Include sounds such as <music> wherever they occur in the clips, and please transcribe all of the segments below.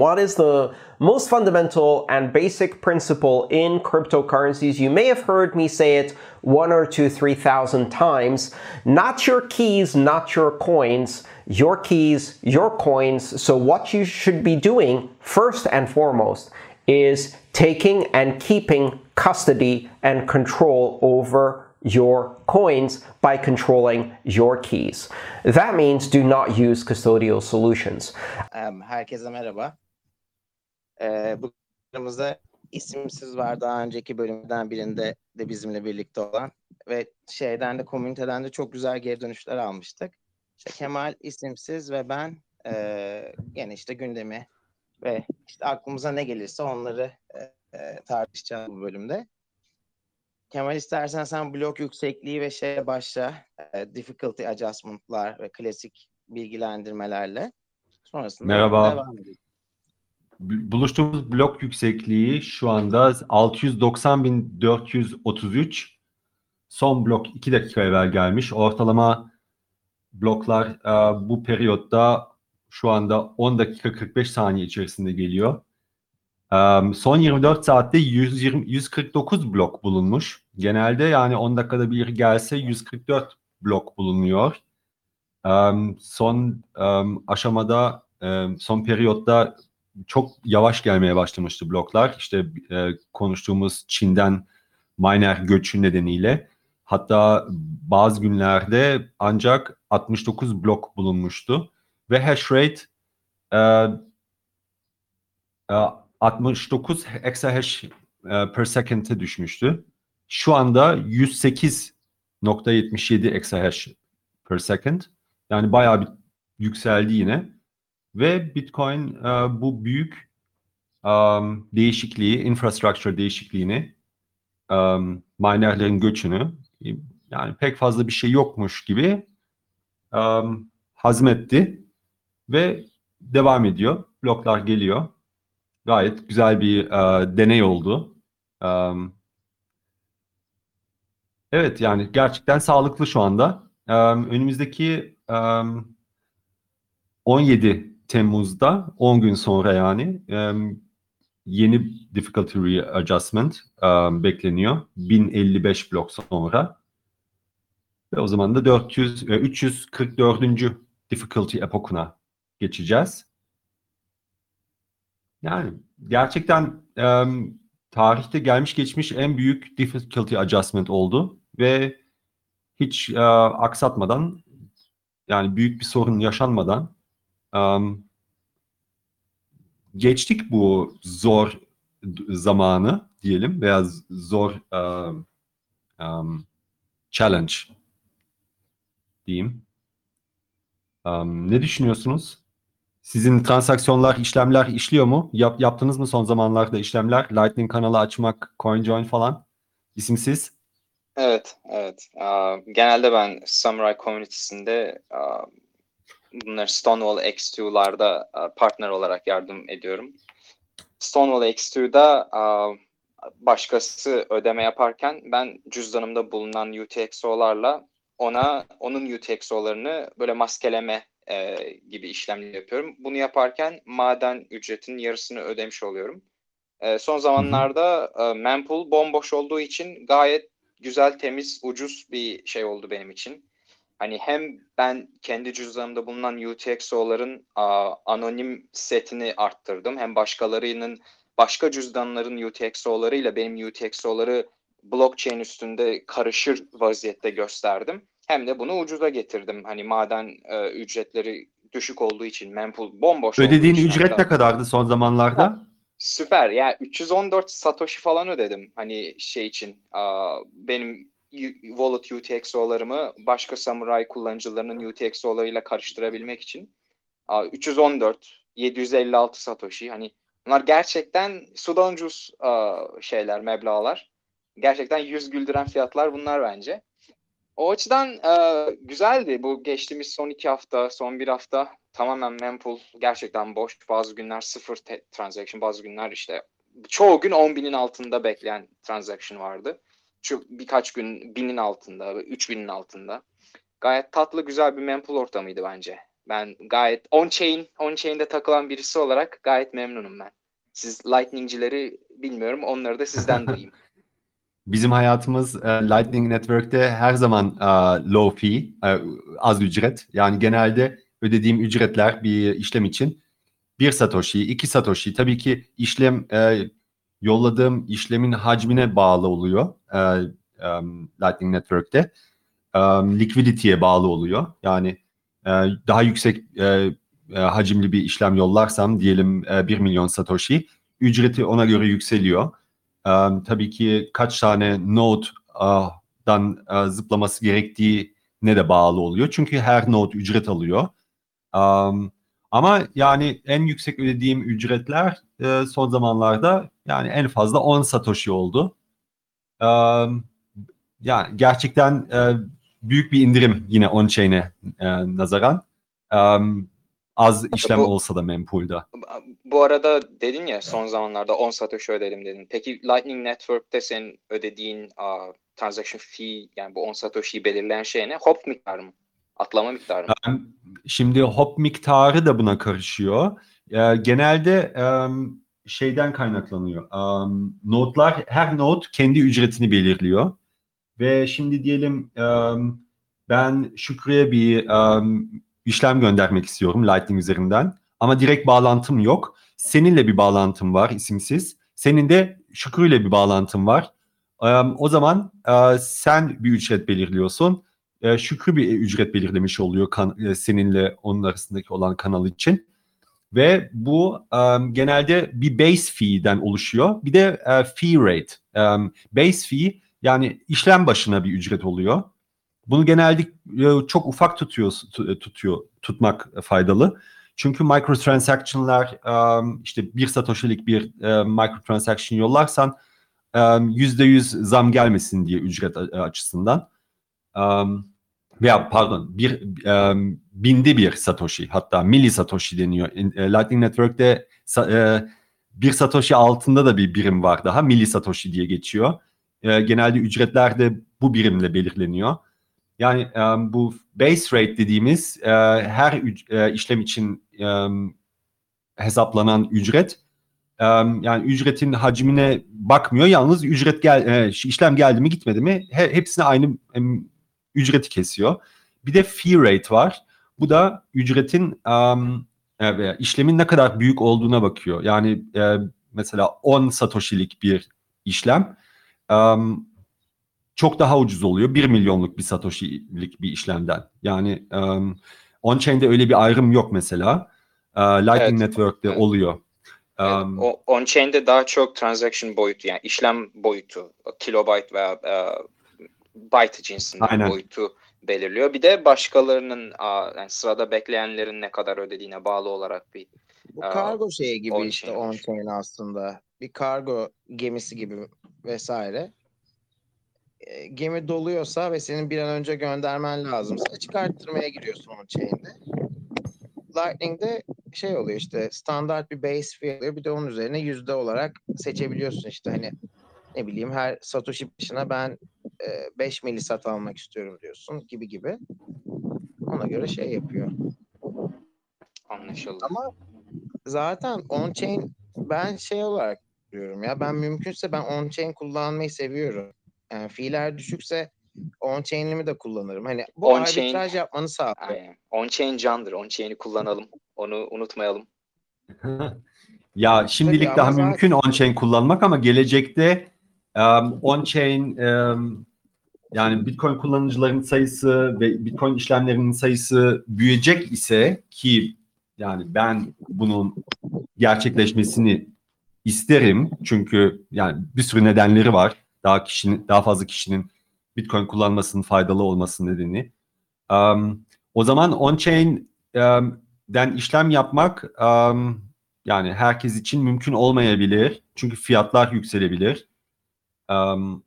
What is the most fundamental and basic principle in cryptocurrencies? You may have heard me say it one or two, three thousand times. Not your keys, not your coins. Your keys, your coins. So, what you should be doing first and foremost is taking and keeping custody and control over your coins by controlling your keys. That means do not use custodial solutions. Um, Herkese merhaba. Ee, bu aramızda isimsiz var daha önceki bölümden birinde de bizimle birlikte olan ve şeyden de komüniteden de çok güzel geri dönüşler almıştık. İşte Kemal isimsiz ve ben e, gene işte gündemi ve işte aklımıza ne gelirse onları e, e, tartışacağız bu bölümde. Kemal istersen sen blok yüksekliği ve şeye başla. E, difficulty adjustment'lar ve klasik bilgilendirmelerle. Sonrasında Merhaba. devam edelim. Buluştuğumuz blok yüksekliği şu anda 690.433. Son blok 2 dakika evvel gelmiş. Ortalama bloklar e, bu periyotta şu anda 10 dakika 45 saniye içerisinde geliyor. E, son 24 saatte 120, 149 blok bulunmuş. Genelde yani 10 dakikada bir gelse 144 blok bulunuyor. E, son e, aşamada, e, son periyotta çok yavaş gelmeye başlamıştı bloklar. İşte e, konuştuğumuz Çin'den miner göçü nedeniyle. Hatta bazı günlerde ancak 69 blok bulunmuştu. Ve hash rate e, e, 69 exahash e, per second'e düşmüştü. Şu anda 108.77 exahash per second. Yani bayağı bir yükseldi yine. Ve Bitcoin e, bu büyük um, değişikliği, infrastructure değişikliğini, um, minerlerin göçünü yani pek fazla bir şey yokmuş gibi um, hazmetti ve devam ediyor. Bloklar geliyor. Gayet güzel bir uh, deney oldu. Um, evet yani gerçekten sağlıklı şu anda. Um, önümüzdeki um, 17 Temmuz'da 10 gün sonra yani yeni difficulty readjustment bekleniyor. 1055 blok sonra. Ve o zaman da 400 e, 344. difficulty epokuna geçeceğiz. Yani gerçekten tarihte gelmiş geçmiş en büyük difficulty adjustment oldu ve hiç aksatmadan yani büyük bir sorun yaşanmadan um, geçtik bu zor zamanı diyelim veya zor um, um, challenge diyeyim. Um, ne düşünüyorsunuz? Sizin transaksiyonlar, işlemler işliyor mu? Yap, yaptınız mı son zamanlarda işlemler? Lightning kanalı açmak, CoinJoin falan? İsimsiz? Evet, evet. Uh, genelde ben Samurai Community'sinde uh, bunları Stonewall X2'larda uh, partner olarak yardım ediyorum. Stonewall X2'da uh, başkası ödeme yaparken ben cüzdanımda bulunan UTXO'larla ona onun UTXO'larını böyle maskeleme e, gibi işlemler yapıyorum. Bunu yaparken maden ücretinin yarısını ödemiş oluyorum. E, son zamanlarda e, mempool bomboş olduğu için gayet güzel, temiz, ucuz bir şey oldu benim için. Hani hem ben kendi cüzdanımda bulunan UTXO'ların a, anonim setini arttırdım. Hem başkalarının başka cüzdanların UTXO'larıyla benim UTXO'ları blockchain üstünde karışır vaziyette gösterdim. Hem de bunu ucuza getirdim. Hani maden e, ücretleri düşük olduğu için mempool bomboş Ödediğin ücret hatta- ne kadardı son zamanlarda? Süper. Yani 314 Satoshi falan ödedim. Hani şey için. aa, benim Wallet UTXO'larımı başka Samurai kullanıcılarının UTXO'larıyla karıştırabilmek için. Aa, 314, 756 Satoshi. Hani bunlar gerçekten sudan ucuz şeyler, meblağlar. Gerçekten yüz güldüren fiyatlar bunlar bence. O açıdan güzeldi. Bu geçtiğimiz son iki hafta, son bir hafta tamamen mempool gerçekten boş. Bazı günler sıfır transaction, bazı günler işte çoğu gün 10 binin altında bekleyen transaction vardı. Şu birkaç gün binin altında, üç binin altında. Gayet tatlı, güzel bir mempool ortamıydı bence. Ben gayet on-chain, on-chain'de takılan birisi olarak gayet memnunum ben. Siz Lightning'cileri bilmiyorum. Onları da sizden duyayım. <laughs> Bizim hayatımız e, Lightning Network'te her zaman e, low fee, e, az ücret. Yani genelde ödediğim ücretler bir işlem için bir satoshi, iki satoshi. Tabii ki işlem e, yolladığım işlemin hacmine bağlı oluyor e, e, Lightning Network'te. E, liquidity'ye bağlı oluyor. Yani e, daha yüksek e, e, hacimli bir işlem yollarsam diyelim e, 1 milyon satoshi ücreti ona göre yükseliyor. E, tabii ki kaç tane node'dan e, zıplaması gerektiği ne de bağlı oluyor. Çünkü her node ücret alıyor. Um, ama yani en yüksek ödediğim ücretler e, son zamanlarda yani en fazla 10 satoshi oldu. Um, yani gerçekten e, büyük bir indirim yine on-chain'e e, nazaran. Um, az işlem Bu- olsa da mempool'da. Bu arada dedin ya son zamanlarda 10 satoshi ödedim dedin. Peki Lightning Network'te senin ödediğin aa, transaction fee yani bu 10 satoshi'yi belirleyen şey ne? Hop miktarı mı? Atlama miktarı mı? Şimdi hop miktarı da buna karışıyor. Genelde um, şeyden kaynaklanıyor. Um, notlar, her not kendi ücretini belirliyor. Ve şimdi diyelim um, ben Şükrü'ye bir um, işlem göndermek istiyorum Lightning üzerinden. Ama direkt bağlantım yok. Seninle bir bağlantım var isimsiz. Senin de Şükrü'yle bir bağlantın var. Um, o zaman uh, sen bir ücret belirliyorsun e, Şükrü bir ücret belirlemiş oluyor kan, e, seninle onun arasındaki olan kanal için. Ve bu um, genelde bir base fee'den oluşuyor. Bir de e, fee rate. Um, base fee yani işlem başına bir ücret oluyor. Bunu genelde e, çok ufak tutuyor, tu- tutuyor tutmak faydalı. Çünkü microtransaction'lar um, işte bir satoshi'lik bir e, microtransaction yollarsan um, %100 zam gelmesin diye ücret açısından. Um, veya pardon bir um, binde bir satoshi hatta milli satoshi deniyor. In- e, Lightning Network'te e, bir satoshi altında da bir birim var daha milli satoshi diye geçiyor. E, genelde ücretler de bu birimle belirleniyor. Yani um, bu base rate dediğimiz e, her üc- e, işlem için um, hesaplanan ücret yani ücretin hacmine bakmıyor. Yalnız ücret gel e, işlem geldi mi gitmedi mi he- hepsine aynı ücreti kesiyor. Bir de fee rate var. Bu da ücretin um, veya işlemin ne kadar büyük olduğuna bakıyor. Yani e, mesela 10 satoshi'lik bir işlem um, çok daha ucuz oluyor. 1 milyonluk bir satoshi'lik bir işlemden. Yani um, on-chain'de öyle bir ayrım yok mesela. E, Lightning Evet. Network'te Evet. oluyor. Evet, Um, o on-chain'de daha çok transaction boyutu yani işlem boyutu, kilobyte veya e, byte cinsinden Aynen. boyutu belirliyor. Bir de başkalarının yani sırada bekleyenlerin ne kadar ödediğine bağlı olarak bir Bu kargo şeyi gibi on işte on chain aslında. Bir kargo gemisi gibi vesaire. E, gemi doluyorsa ve senin bir an önce göndermen lazımsa çıkarttırmaya giriyorsun on chain'de. Lightning'de şey oluyor işte standart bir base fee oluyor. Bir de onun üzerine yüzde olarak seçebiliyorsun işte hani ne bileyim her Satoshi başına ben 5 milisat almak istiyorum diyorsun gibi gibi. Ona göre şey yapıyor. anlaşıldı. Ama zaten on-chain ben şey olarak görüyorum ya ben mümkünse ben on-chain kullanmayı seviyorum. Yani fiiller düşükse on-chain'imi de kullanırım. Hani bu On-chain- arbitraj yapmanı sağlıyor. Aynen. On-chain candır. On-chain'i kullanalım. Onu unutmayalım. <laughs> Ya şimdilik ama daha zaten- mümkün on-chain kullanmak ama gelecekte um, on-chain um, yani Bitcoin kullanıcıların sayısı ve Bitcoin işlemlerinin sayısı büyüyecek ise ki yani ben bunun gerçekleşmesini isterim çünkü yani bir sürü nedenleri var. Daha kişinin daha fazla kişinin Bitcoin kullanmasının faydalı olması nedeni. Um, o zaman on-chain um, işlem yapmak um, yani herkes için mümkün olmayabilir. Çünkü fiyatlar yükselebilir. Um,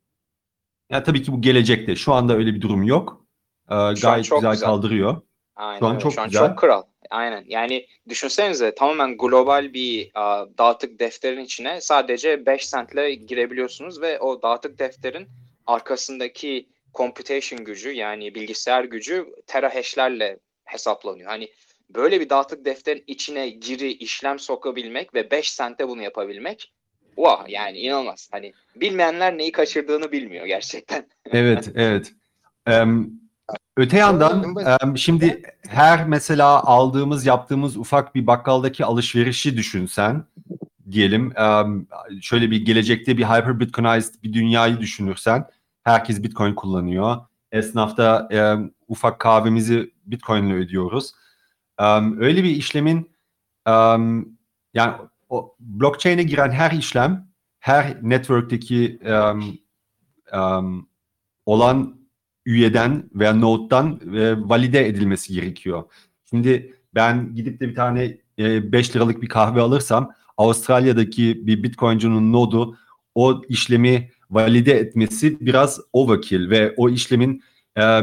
ya tabii ki bu gelecekte. Şu anda öyle bir durum yok. Ee, gayet güzel, güzel. kaldırıyor. Aynen Şu an çok Şu an güzel. çok kral. Aynen. Yani düşünsenize tamamen global bir a, dağıtık defterin içine sadece 5 centle girebiliyorsunuz ve o dağıtık defterin arkasındaki computation gücü yani bilgisayar gücü terahash'lerle hesaplanıyor. Hani böyle bir dağıtık defterin içine giri işlem sokabilmek ve 5 sente bunu yapabilmek wow yani inanılmaz. Hani bilmeyenler neyi kaçırdığını bilmiyor gerçekten. <laughs> Evet, evet. Em, öte yandan şimdi her mesela aldığımız, yaptığımız ufak bir bakkaldaki alışverişi düşünsen diyelim. şöyle bir gelecekte bir hyper bitcoinized bir dünyayı düşünürsen herkes bitcoin kullanıyor. Esnafta ufak kahvemizi bitcoin ile ödüyoruz. Öyle bir işlemin em, yani o blockchain'e giren her işlem her network'teki em, em, olan üyeden veya node'dan e, valide edilmesi gerekiyor. Şimdi ben gidip de bir tane 5 liralık bir kahve alırsam Avustralya'daki bir Bitcoin'cunun nodu o işlemi valide etmesi biraz overkill ve o işlemin e,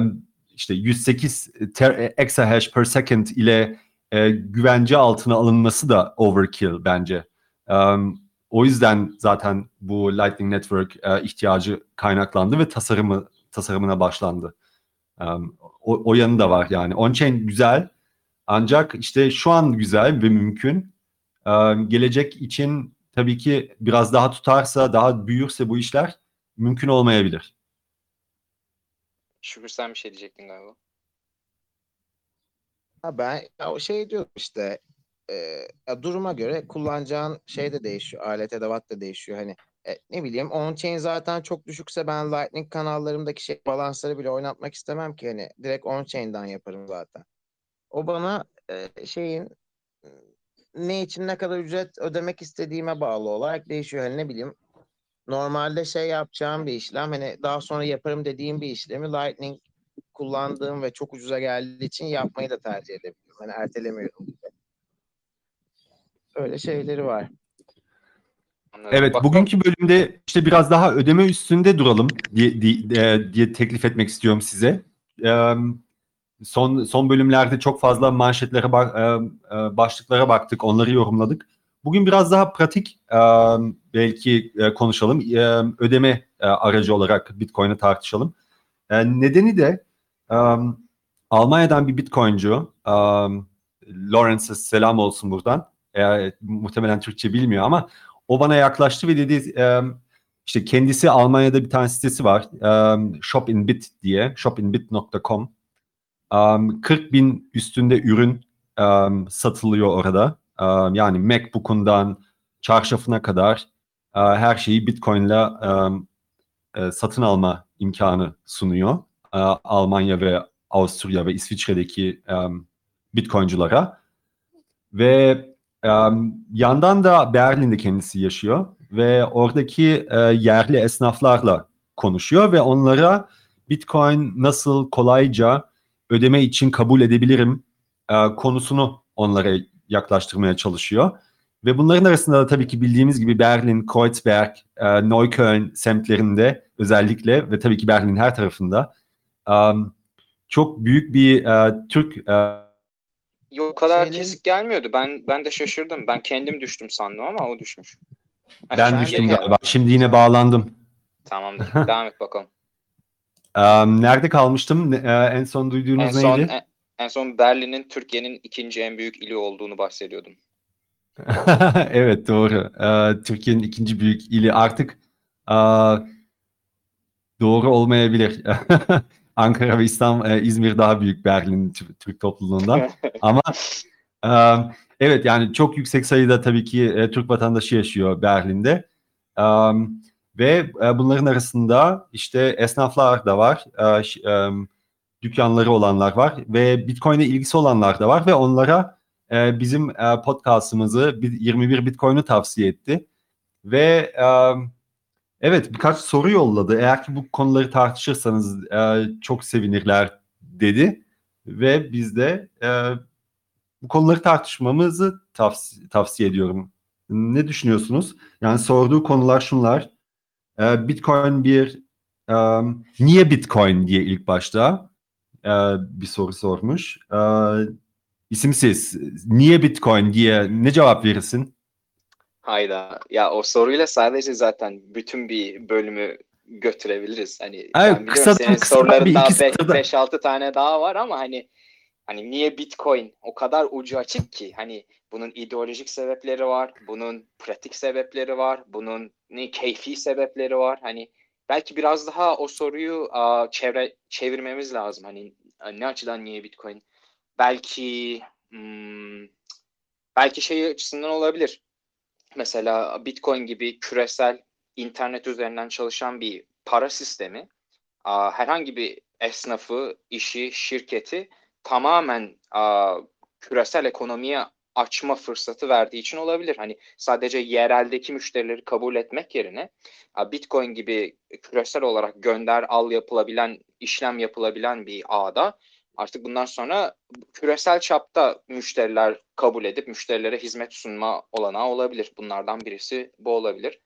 işte 108 ter, exahash per second ile e, güvence altına alınması da overkill bence. Um, o yüzden zaten bu Lightning Network e, ihtiyacı kaynaklandı ve tasarımı tasarımına başlandı. Um, o, o yanı da var yani. On-chain güzel ancak işte şu an güzel ve mümkün. Um, gelecek için tabii ki biraz daha tutarsa, daha büyürse bu işler mümkün olmayabilir. Şükür sen bir şey diyecektin galiba. Ha ben ya o şey diyorum işte e, duruma göre kullanacağın şey de değişiyor. Alet edevat da değişiyor. Hani e, ne bileyim on-chain zaten çok düşükse ben Lightning kanallarımdaki şey balansları bile oynatmak istemem ki. Hani direkt on-chain'den yaparım zaten. O bana e, şeyin ne için ne kadar ücret ödemek istediğime bağlı olarak değişiyor. Hani ne bileyim normalde şey yapacağım bir işlem hani daha sonra yaparım dediğim bir işlemi Lightning kullandığım ve çok ucuza geldiği için yapmayı da tercih edebiliyorum. Hani ertelemiyorum. Öyle şeyleri var. Anladım. Evet, Bak- bugünkü bölümde işte biraz daha ödeme üstünde duralım diye, diye, diye teklif etmek istiyorum size. Ee, son son bölümlerde çok fazla manşetlere bak, e, e, başlıklara baktık, onları yorumladık. Bugün biraz daha pratik e, belki e, konuşalım. E, ödeme e, aracı olarak Bitcoin'i tartışalım. E, nedeni de e, Almanya'dan bir Bitcoin'cu, e, Lawrence'e selam olsun buradan. E, muhtemelen Türkçe bilmiyor ama o bana yaklaştı ve dedi e, işte kendisi Almanya'da bir tane sitesi var. E, Shopinbit diye. Shopinbit.com. Um, 40 bin üstünde ürün um, satılıyor orada. Um, yani MacBook'undan çarşafına kadar uh, her şeyi Bitcoin'le um, e, satın alma imkanı sunuyor. Uh, Almanya ve Avusturya ve İsviçre'deki um, Bitcoin'culara. Ve um, yandan da Berlin'de kendisi yaşıyor ve oradaki e, yerli esnaflarla konuşuyor ve onlara Bitcoin nasıl kolayca ödeme için kabul edebilirim e, konusunu onlara yaklaştırmaya çalışıyor. Ve bunların arasında da tabii ki bildiğimiz gibi Berlin, Kreuzberg, e, Neukölln semtlerinde özellikle ve tabii ki Berlin'in her tarafında um, çok büyük bir e, Türk e, Yok o kadar Şeylerin- kesik gelmiyordu. Ben ben de şaşırdım. Ben kendim düştüm sandım ama o düşmüş. Ben şimdi düştüm galiba. Şimdi yine bağlandım. Tamamdır. <laughs> Devam et bakalım. Um, nerede kalmıştım? E, en son duyduğunuz en son neydi? en, en son Berlin'in Türkiye'nin ikinci en büyük ili olduğunu bahsediyordum. <laughs> evet doğru. Ee, Türkiye'nin ikinci büyük ili artık e, doğru olmayabilir. <laughs> Ankara ve İstanbul, e, İzmir daha büyük Berlin Tür- Türk topluluğundan. <laughs> Ama e, evet yani çok yüksek sayıda tabii ki e, Türk vatandaşı yaşıyor Berlin'de. E, ve e, bunların arasında işte esnaflar da var, e, e, dükkanları olanlar var ve Bitcoin'e ilgisi olanlar da var ve onlara e, bizim e, podcastımızı bir- 21 Bitcoin'i tavsiye etti. Ve e, evet birkaç soru yolladı. Eğer ki bu konuları tartışırsanız e, çok sevinirler dedi. Ve biz de e, bu konuları tartışmamızı tavsi- tavsiye ediyorum. Ne düşünüyorsunuz? Yani sorduğu konular şunlar. E, Bitcoin bir e, niye Bitcoin diye ilk başta e, bir soru sormuş. E, isimsiz. Niye Bitcoin diye ne cevap verirsin? Hayda. Ya o soruyla sadece zaten bütün bir bölümü götürebiliriz. Hani Evet, ben kısadan- senin kısadan soruların daha iki satırda. 5-6 tane daha var ama hani Hani niye Bitcoin o kadar ucu açık ki hani bunun ideolojik sebepleri var, bunun pratik sebepleri var, bunun ne keyfi sebepleri var. Hani belki biraz daha o soruyu a, çevre çevirmemiz lazım. Hani ne açıdan niye Bitcoin? Belki hmm, belki şey açısından olabilir. Mesela Bitcoin gibi küresel internet üzerinden çalışan bir para sistemi herhangi bir esnafı, işi, şirketi tamamen küresel ekonomiye açma fırsatı verdiği için olabilir. Hani sadece yereldeki müşterileri kabul etmek yerine Bitcoin gibi küresel olarak gönder al yapılabilen, işlem yapılabilen bir ağda artık bundan sonra küresel çapta müşteriler kabul edip müşterilere hizmet sunma olanağı olabilir. Bunlardan birisi bu olabilir.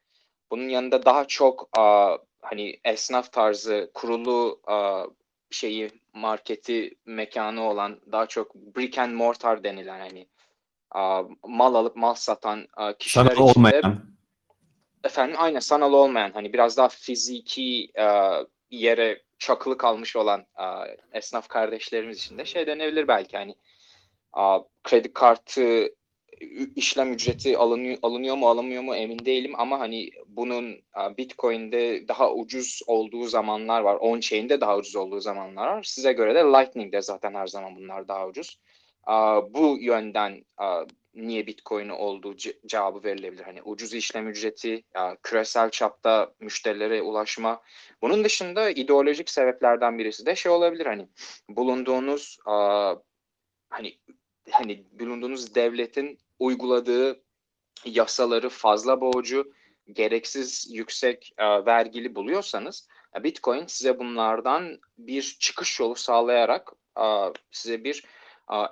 Bunun yanında daha çok a, hani esnaf tarzı kurulu a, şeyi marketi mekanı olan daha çok brick and mortar denilen hani a, mal alıp mal satan a, kişiler Sanal için de olmayan. efendim aynen sanal olmayan hani biraz daha fiziki e, yere çakılı kalmış olan e, esnaf kardeşlerimiz için de şey denebilir belki hani a, kredi kartı işlem ücreti alınıyor, alınıyor mu alınmıyor mu emin değilim ama hani bunun a, Bitcoin'de daha ucuz olduğu zamanlar var. On-chain'de daha ucuz olduğu zamanlar var. Size göre de Lightning'de zaten her zaman bunlar daha ucuz. A, bu yönden a, niye Bitcoin olduğu ce- cevabı verilebilir. Hani ucuz işlem ücreti, a, küresel çapta müşterilere ulaşma. Bunun dışında ideolojik sebeplerden birisi de şey olabilir hani bulunduğunuz a, hani hani bulunduğunuz devletin uyguladığı yasaları fazla boğucu, gereksiz yüksek e, vergili buluyorsanız Bitcoin size bunlardan bir çıkış yolu sağlayarak e, size bir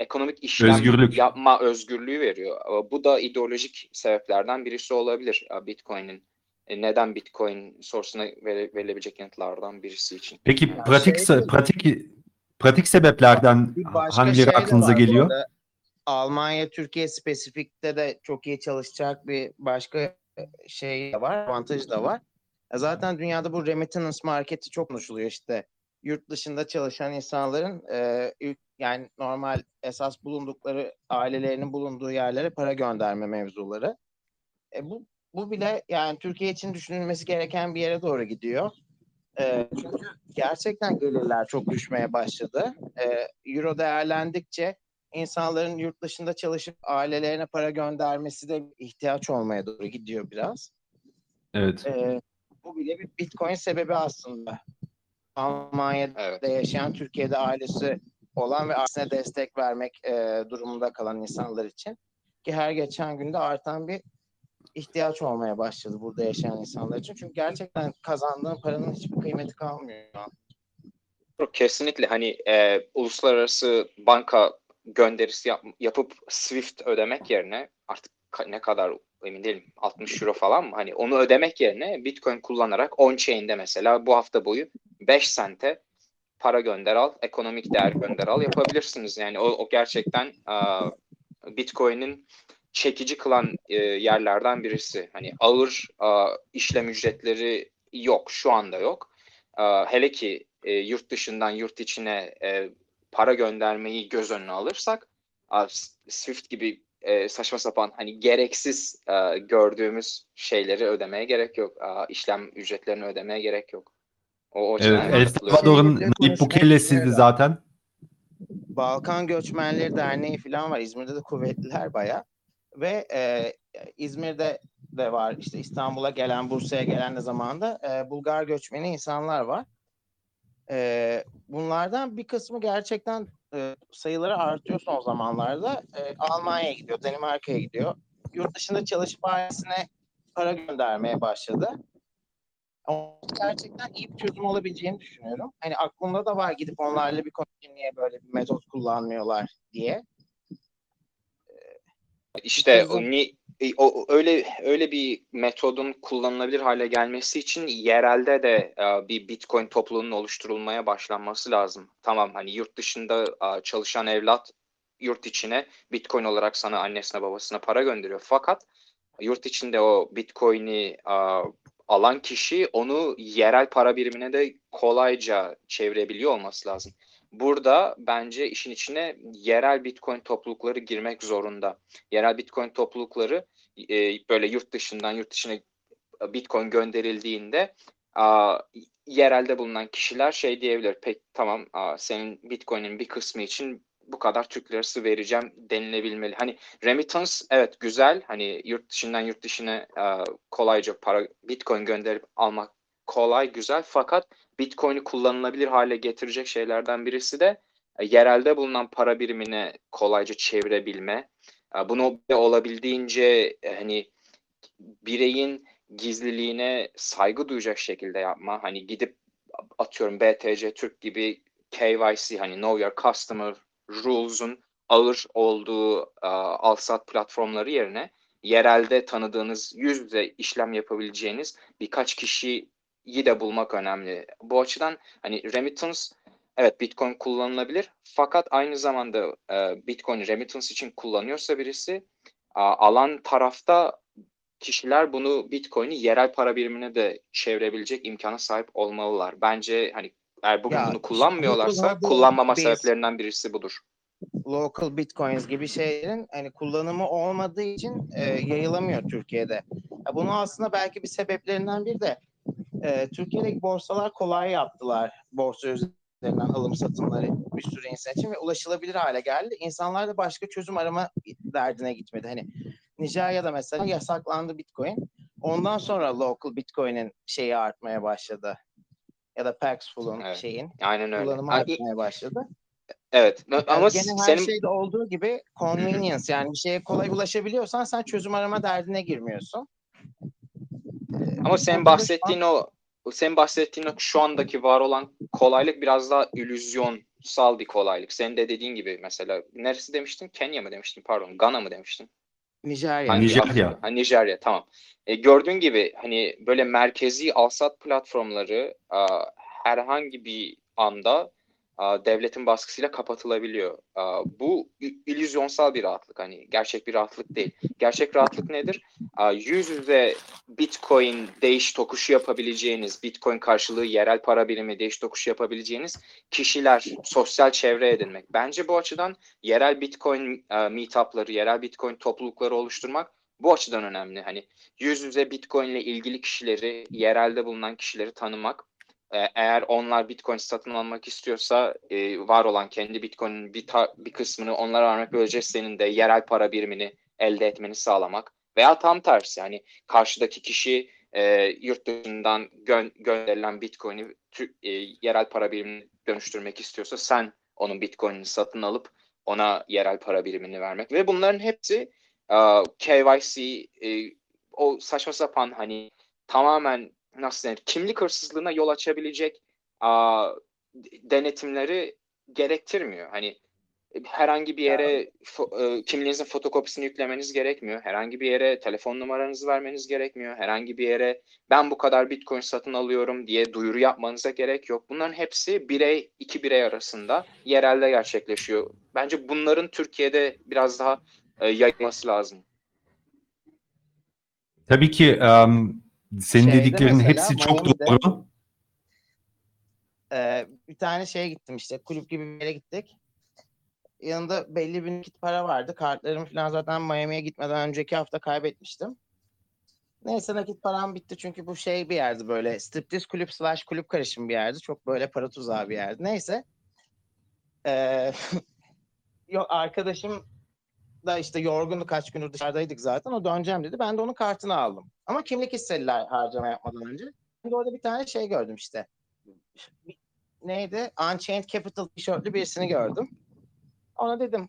ekonomik işlem Özgürlük. yapma özgürlüğü veriyor. Bu da ideolojik sebeplerden birisi olabilir Bitcoin'in. E, neden Bitcoin sorusuna vere- verilebilecek yanıtlardan birisi için. Peki Ya pratik şey pratik pratik sebeplerden hangileri şey aklınıza geliyor? arada. Almanya, Türkiye spesifikte de çok iyi çalışacak bir başka şey de var, avantajı da var. Zaten dünyada bu remittance marketi çok konuşuluyor işte. Yurt dışında çalışan insanların e, yani normal esas bulundukları ailelerinin bulunduğu yerlere para gönderme mevzuları. E bu bu bile yani Türkiye için düşünülmesi gereken bir yere doğru gidiyor. E, çünkü gerçekten gelirler çok düşmeye başladı. E, Euro değerlendikçe insanların yurt dışında çalışıp ailelerine para göndermesi de ihtiyaç olmaya doğru gidiyor biraz. Evet. E, bu bile bir Bitcoin sebebi aslında. Almanya'da Evet. yaşayan, Türkiye'de ailesi olan ve ailesine destek vermek e, durumunda kalan insanlar için. Ki her geçen günde artan bir ihtiyaç olmaya başladı burada yaşayan insanlar için. Çünkü gerçekten kazandığın paranın hiçbir kıymeti kalmıyor. Kesinlikle hani e, uluslararası banka gönderisi yap- yapıp Swift ödemek yerine artık ne kadar emin değilim 60 euro falan mı? Hani onu ödemek yerine Bitcoin kullanarak on-chain'de mesela bu hafta boyu 5 sente para gönder al, ekonomik değer gönder al yapabilirsiniz. Yani o, o gerçekten aa, Bitcoin'in çekici kılan e, yerlerden birisi. Hani ağır aa, işlem ücretleri yok, şu anda yok. Aa, hele ki e, yurt dışından yurt içine e, para göndermeyi göz önüne alırsak a, Swift gibi e, saçma sapan hani gereksiz e, gördüğümüz şeyleri ödemeye gerek yok. A, işlem ücretlerini ödemeye gerek yok. O, o açıdan Evet. El. Salvador'un Nayib Bukele'siydi zaten. Balkan Göçmenleri Derneği falan var. İzmir'de de kuvvetliler baya. Ve e, İzmir'de de var. İşte İstanbul'a gelen, Bursa'ya gelen de zamanda e, Bulgar göçmeni insanlar var. E, bunlardan bir kısmı gerçekten e, sayıları artıyor son zamanlarda. E, Almanya'ya gidiyor, Danimarka'ya gidiyor. Yurt dışında çalışıp ailesine para göndermeye başladı. Gerçekten iyi bir çözüm olabileceğini düşünüyorum. Hani aklımda da var gidip onlarla bir konuşayım niye böyle bir metot kullanmıyorlar diye. İşte o, Çözüm. ni, e, o öyle öyle bir metodun kullanılabilir hale gelmesi için yerelde de e, bir Bitcoin topluluğunun oluşturulmaya başlanması lazım. Tamam hani yurt dışında e, çalışan evlat yurt içine Bitcoin olarak sana annesine babasına para gönderiyor. Fakat yurt içinde o Bitcoin'i alan kişi onu yerel para birimine de kolayca çevirebiliyor olması lazım. burada bence işin içine yerel Bitcoin toplulukları girmek zorunda. Yerel Bitcoin toplulukları e, böyle yurt dışından yurt dışına Bitcoin gönderildiğinde a, yerelde bulunan kişiler şey diyebilir. Pek tamam a, senin Bitcoin'in bir kısmı için bu kadar Türk lirası vereceğim denilebilmeli. Hani remittance evet güzel. Hani yurt dışından yurt dışına a, kolayca para Bitcoin gönderip almak kolay güzel fakat Bitcoin'i kullanılabilir hale getirecek şeylerden birisi de e, yerelde bulunan para birimine kolayca çevirebilme. E, bunu olabildiğince e, hani bireyin gizliliğine saygı duyacak şekilde yapma. Hani gidip atıyorum BTC Türk gibi KYC hani Know Your Customer Rules'un ağır olduğu uh, alsat platformları yerine yerelde tanıdığınız yüz yüze işlem yapabileceğiniz birkaç kişiyi de bulmak önemli. Bu açıdan hani remittance evet Bitcoin kullanılabilir fakat aynı zamanda uh, Bitcoin remittance için kullanıyorsa birisi uh, alan tarafta kişiler bunu Bitcoin'i yerel para birimine de çevirebilecek imkana sahip olmalılar. Bence hani eğer bugün Ya, bunu kullanmıyorlarsa kullanmama biz- sebeplerinden birisi budur. local bitcoins gibi şeylerin hani kullanımı olmadığı için e, yayılamıyor Türkiye'de. Ya bunu aslında belki bir sebeplerinden bir de e, Türkiye'deki borsalar kolay yaptılar borsa üzerinden alım satımları bir sürü insan için ve ulaşılabilir hale geldi. İnsanlar da başka çözüm arama derdine gitmedi. Hani Nijerya'da mesela yasaklandı Bitcoin. Ondan sonra local Bitcoin'in şeyi artmaya başladı. Ya da Paxful'un Evet. şeyin Aynen öyle. kullanımı artmaya başladı. Evet ama Yani gene her senin şeyde olduğu gibi <laughs> convenience yani bir şeye kolay ulaşabiliyorsan sen çözüm arama derdine girmiyorsun. ama Burada da şu bahsettiğin o senin bahsettiğin o şu andaki var olan kolaylık biraz daha illüzyonsal bir kolaylık. Senin de dediğin gibi mesela neresi demiştin? Kenya mı demiştin? Pardon, Gana mı demiştin? Nijerya. Hangi Nijerya. Ha, Nijerya tamam. E, gördüğün gibi hani böyle merkezi alsat platformları a, herhangi bir anda devletin baskısıyla kapatılabiliyor. Bu illüzyonsal bir rahatlık hani gerçek bir rahatlık değil. Gerçek rahatlık nedir? Yüz yüze Bitcoin değiş tokuşu yapabileceğiniz, Bitcoin karşılığı yerel para birimi değiş tokuşu yapabileceğiniz kişiler, sosyal çevre edinmek. Bence bu açıdan yerel Bitcoin meetup'ları, yerel Bitcoin toplulukları oluşturmak bu açıdan önemli. Hani yüz yüze Bitcoin ile ilgili kişileri, yerelde bulunan kişileri tanımak. E, eğer onlar Bitcoin satın almak istiyorsa e, var olan kendi Bitcoin'in bir, bir kısmını onlara vermek böylece senin de yerel para birimini elde etmeni sağlamak. Veya tam tersi yani karşıdaki kişi e, yurt dışından gö- gönderilen Bitcoin'i e, yerel para birimine dönüştürmek istiyorsa sen onun Bitcoin'ini satın alıp ona yerel para birimini vermek ve bunların hepsi e, KYC e, o saçma sapan hani tamamen nasıl denir kimlik hırsızlığına yol açabilecek e, denetimleri gerektirmiyor. Hani herhangi bir yere fo- e, kimliğinizin fotokopisini yüklemeniz gerekmiyor. Herhangi bir yere telefon numaranızı vermeniz gerekmiyor. Herhangi bir yere ben bu kadar Bitcoin satın alıyorum diye duyuru yapmanıza gerek yok. Bunların hepsi birey, iki birey arasında yerelde gerçekleşiyor. Bence bunların Türkiye'de biraz daha e, yayılması lazım. Tabii ki em, senin Şeyde dediklerin mesela hepsi çok Miami'de- doğru. Ee, bir tane şeye gittim işte kulüp gibi bir yere gittik. Yanında belli bir nakit para vardı. Kartlarım falan zaten Miami'ye gitmeden önceki hafta kaybetmiştim. Neyse nakit param bitti çünkü bu şey bir yerdi böyle striptiz kulüp slash kulüp karışım bir yerdi. Çok böyle para tuzağı bir yerdi. Neyse. Ee, <laughs> yok arkadaşım da işte yorgundu kaç gündür dışarıdaydık zaten. O döneceğim dedi. Ben de onun kartını aldım. Ama kimlik istediler harcama yapmadan önce. Şimdi orada bir tane şey gördüm işte. Neydi? Unchained Capital tişörtlü birisini gördüm. Ona dedim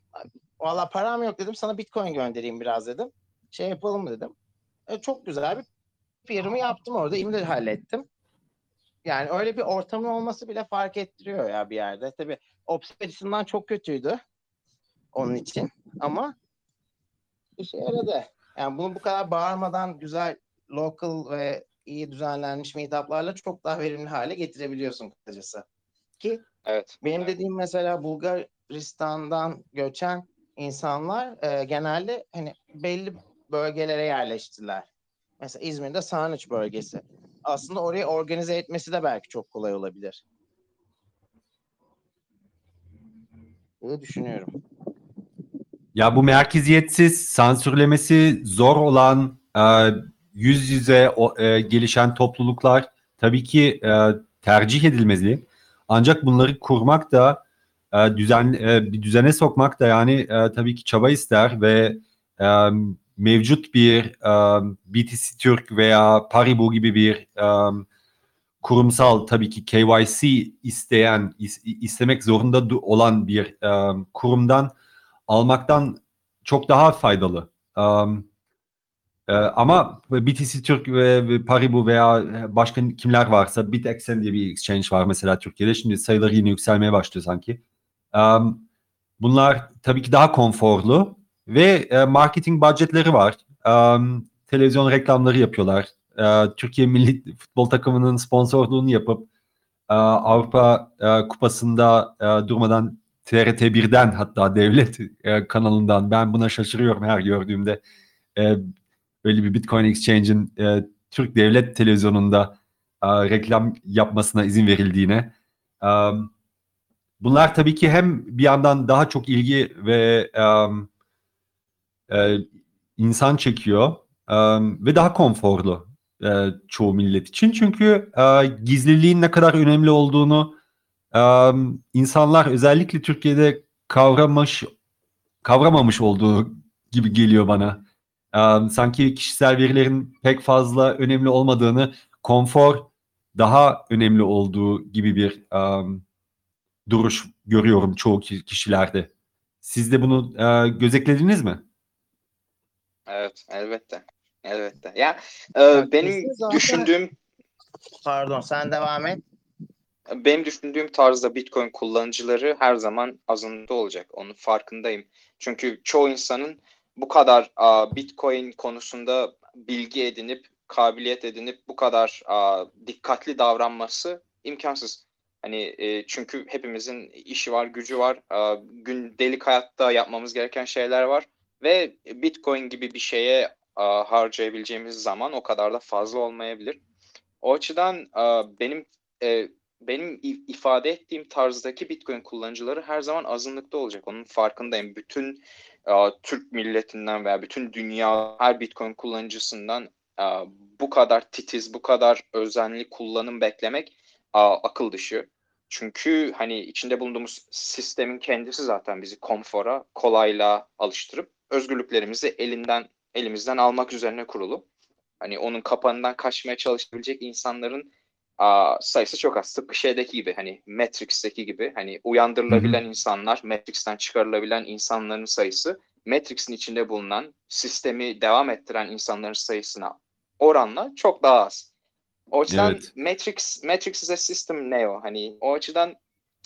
valla param yok dedim sana bitcoin göndereyim biraz dedim. Şey yapalım mı dedim. E, çok güzel bir firma yaptım orada. İmdir hallettim. Yani öyle bir ortamın olması bile fark ettiriyor ya bir yerde. Tabii Ops açısından çok kötüydü onun için ama işe yaradı. Yani bunu bu kadar bağırmadan güzel local ve iyi düzenlenmiş meetuplarla çok daha verimli hale getirebiliyorsun kısacası. Ki Evet. benim evet. dediğim mesela Bulgaristan'dan göçen insanlar e, genelde hani belli bölgelere yerleştiler. Mesela İzmir'de Sarnıç bölgesi. Aslında orayı organize etmesi de belki çok kolay olabilir. diye düşünüyorum. Ya bu merkeziyetsiz, sansürlemesi zor olan e, yüz yüze o, e, gelişen topluluklar tabii ki e, tercih edilmeli. Ancak bunları kurmak da e, düzen e, bir düzene sokmak da yani e, tabii ki çaba ister ve e, mevcut bir e, BTC Türk veya Paribu gibi bir e, kurumsal tabii ki KYC isteyen is, istemek zorunda olan bir e, kurumdan almaktan çok daha faydalı. Um, e, ama BTC Türk ve, Paribu veya başka kimler varsa BitXN diye bir exchange var mesela Türkiye'de. Şimdi sayıları yine yükselmeye başlıyor sanki. Um, bunlar tabii ki daha konforlu ve e, marketing budgetleri var. Um, televizyon reklamları yapıyorlar. E, Türkiye Milli Futbol Takımının sponsorluğunu yapıp e, Avrupa e, Kupası'nda e, durmadan TRT1'den hatta devlet e, kanalından ben buna şaşırıyorum her gördüğümde e, böyle bir Bitcoin Exchange'in e, Türk devlet televizyonunda e, reklam yapmasına izin verildiğine. E, bunlar tabii ki hem bir yandan daha çok ilgi ve e, e, insan çekiyor e, ve daha konforlu e, çoğu millet için. Çünkü e, gizliliğin ne kadar önemli olduğunu insanlar özellikle Türkiye'de kavramış kavramamış olduğu gibi geliyor bana. Sanki kişisel verilerin pek fazla önemli olmadığını, konfor daha önemli olduğu gibi bir duruş görüyorum çoğu kişilerde. Siz de bunu e, gözeklediniz mi? Evet, elbette. Elbette. Ya e, benim zaten- düşündüğüm Pardon sen devam et. Benim düşündüğüm tarzda Bitcoin kullanıcıları her zaman azınlıkta olacak. Onun farkındayım. Çünkü çoğu insanın bu kadar a, Bitcoin konusunda bilgi edinip, kabiliyet edinip bu kadar a, dikkatli davranması imkansız. Hani e, çünkü hepimizin işi var, gücü var, a, gündelik hayatta yapmamız gereken şeyler var ve Bitcoin gibi bir şeye a, harcayabileceğimiz zaman o kadar da fazla olmayabilir. O açıdan a, benim e, benim ifade ettiğim tarzdaki Bitcoin kullanıcıları her zaman azınlıkta olacak. Onun farkındayım. Bütün e, Türk milletinden veya bütün dünya her Bitcoin kullanıcısından e, bu kadar titiz, bu kadar özenli kullanım beklemek e, akıl dışı. Çünkü hani içinde bulunduğumuz sistemin kendisi zaten bizi konfora, kolaylığa alıştırıp özgürlüklerimizi elinden elimizden almak üzerine kurulu. Hani onun kapanından kaçmaya çalışabilecek insanların Aa, sayısı çok az. Tıpkı şeydeki gibi hani Matrix'teki gibi hani uyandırılabilen insanlar, Matrix'ten çıkarılabilen insanların sayısı Matrix'in içinde bulunan sistemi devam ettiren insanların sayısına oranla çok daha az. O açıdan Evet. Matrix, Matrix is a system Neo. Hani o açıdan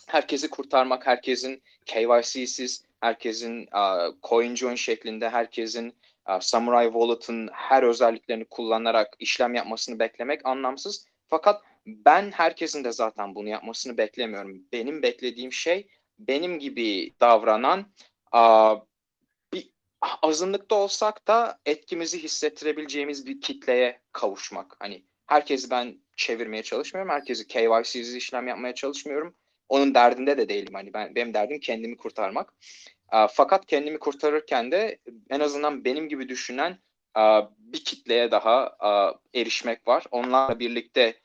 herkesi kurtarmak, herkesin KYC'siz, herkesin uh, CoinJoin şeklinde, herkesin uh, Samurai Wallet'ın her özelliklerini kullanarak işlem yapmasını beklemek anlamsız. Fakat ben herkesin de zaten bunu yapmasını beklemiyorum. Benim beklediğim şey benim gibi davranan a, bir azınlıkta olsak da etkimizi hissettirebileceğimiz bir kitleye kavuşmak. Hani herkesi ben çevirmeye çalışmıyorum. Herkesi KYC'siz işlem yapmaya çalışmıyorum. Onun derdinde de değilim. Hani ben benim derdim kendimi kurtarmak. A, fakat kendimi kurtarırken de en azından benim gibi düşünen a, bir kitleye daha a, erişmek var. Onlarla birlikte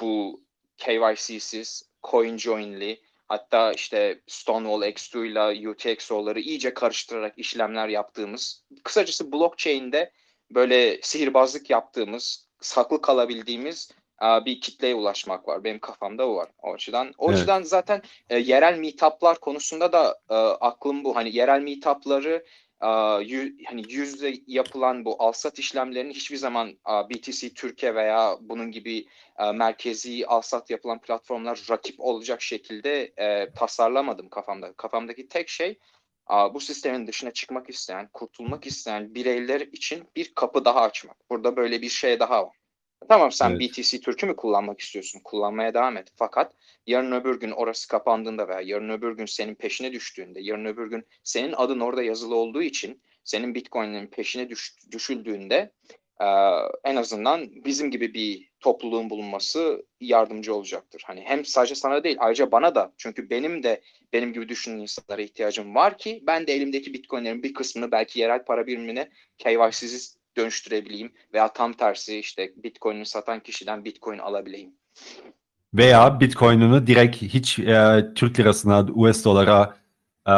bu KYC'siz, CoinJoin'li hatta işte Stonewall X2 ile UTXO'ları iyice karıştırarak işlemler yaptığımız, kısacası blockchain'de böyle sihirbazlık yaptığımız, saklı kalabildiğimiz bir kitleye ulaşmak var. Benim kafamda o var. O açıdan. O Evet. açıdan zaten e, yerel meetup'lar konusunda da e, aklım bu. Hani yerel meetup'ları hani yüzde yapılan bu alsat işlemlerini hiçbir zaman BTC Türkiye veya bunun gibi merkezi alsat yapılan platformlar rakip olacak şekilde e, tasarlamadım kafamda. Kafamdaki tek şey bu sistemin dışına çıkmak isteyen, kurtulmak isteyen bireyler için bir kapı daha açmak. Burada böyle bir şey daha var. Tamam sen Evet. BTC Türk'ü mü kullanmak istiyorsun? Kullanmaya devam et. Fakat yarın öbür gün orası kapandığında veya yarın öbür gün senin peşine düştüğünde, yarın öbür gün senin adın orada yazılı olduğu için senin Bitcoin'in peşine düş, düşüldüğünde e, en azından bizim gibi bir topluluğun bulunması yardımcı olacaktır. Hani hem sadece sana değil ayrıca bana da çünkü benim de benim gibi düşünen insanlara ihtiyacım var ki ben de elimdeki bitcoinlerin bir kısmını belki yerel para birimine KYC'siz dönüştürebileyim veya tam tersi işte bitcoin'i satan kişiden bitcoin alabileyim. Veya bitcoin'unu direkt hiç e, Türk lirasına, US dolara, e,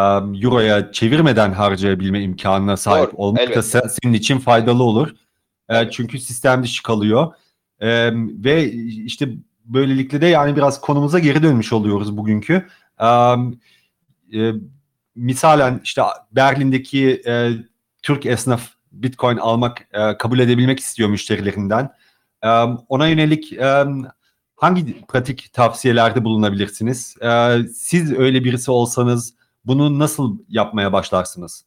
euroya çevirmeden harcayabilme imkanına sahip Doğru, olmak da elbette. sen- senin için faydalı olur. E, çünkü sistem dışı kalıyor. E, ve işte böylelikle de yani biraz konumuza geri dönmüş oluyoruz bugünkü. E, e, misalen işte Berlin'deki e, Türk esnaf Bitcoin almak, e, kabul edebilmek istiyor müşterilerinden. E, ona yönelik e, hangi pratik tavsiyelerde bulunabilirsiniz? E, siz öyle birisi olsanız bunu nasıl yapmaya başlarsınız?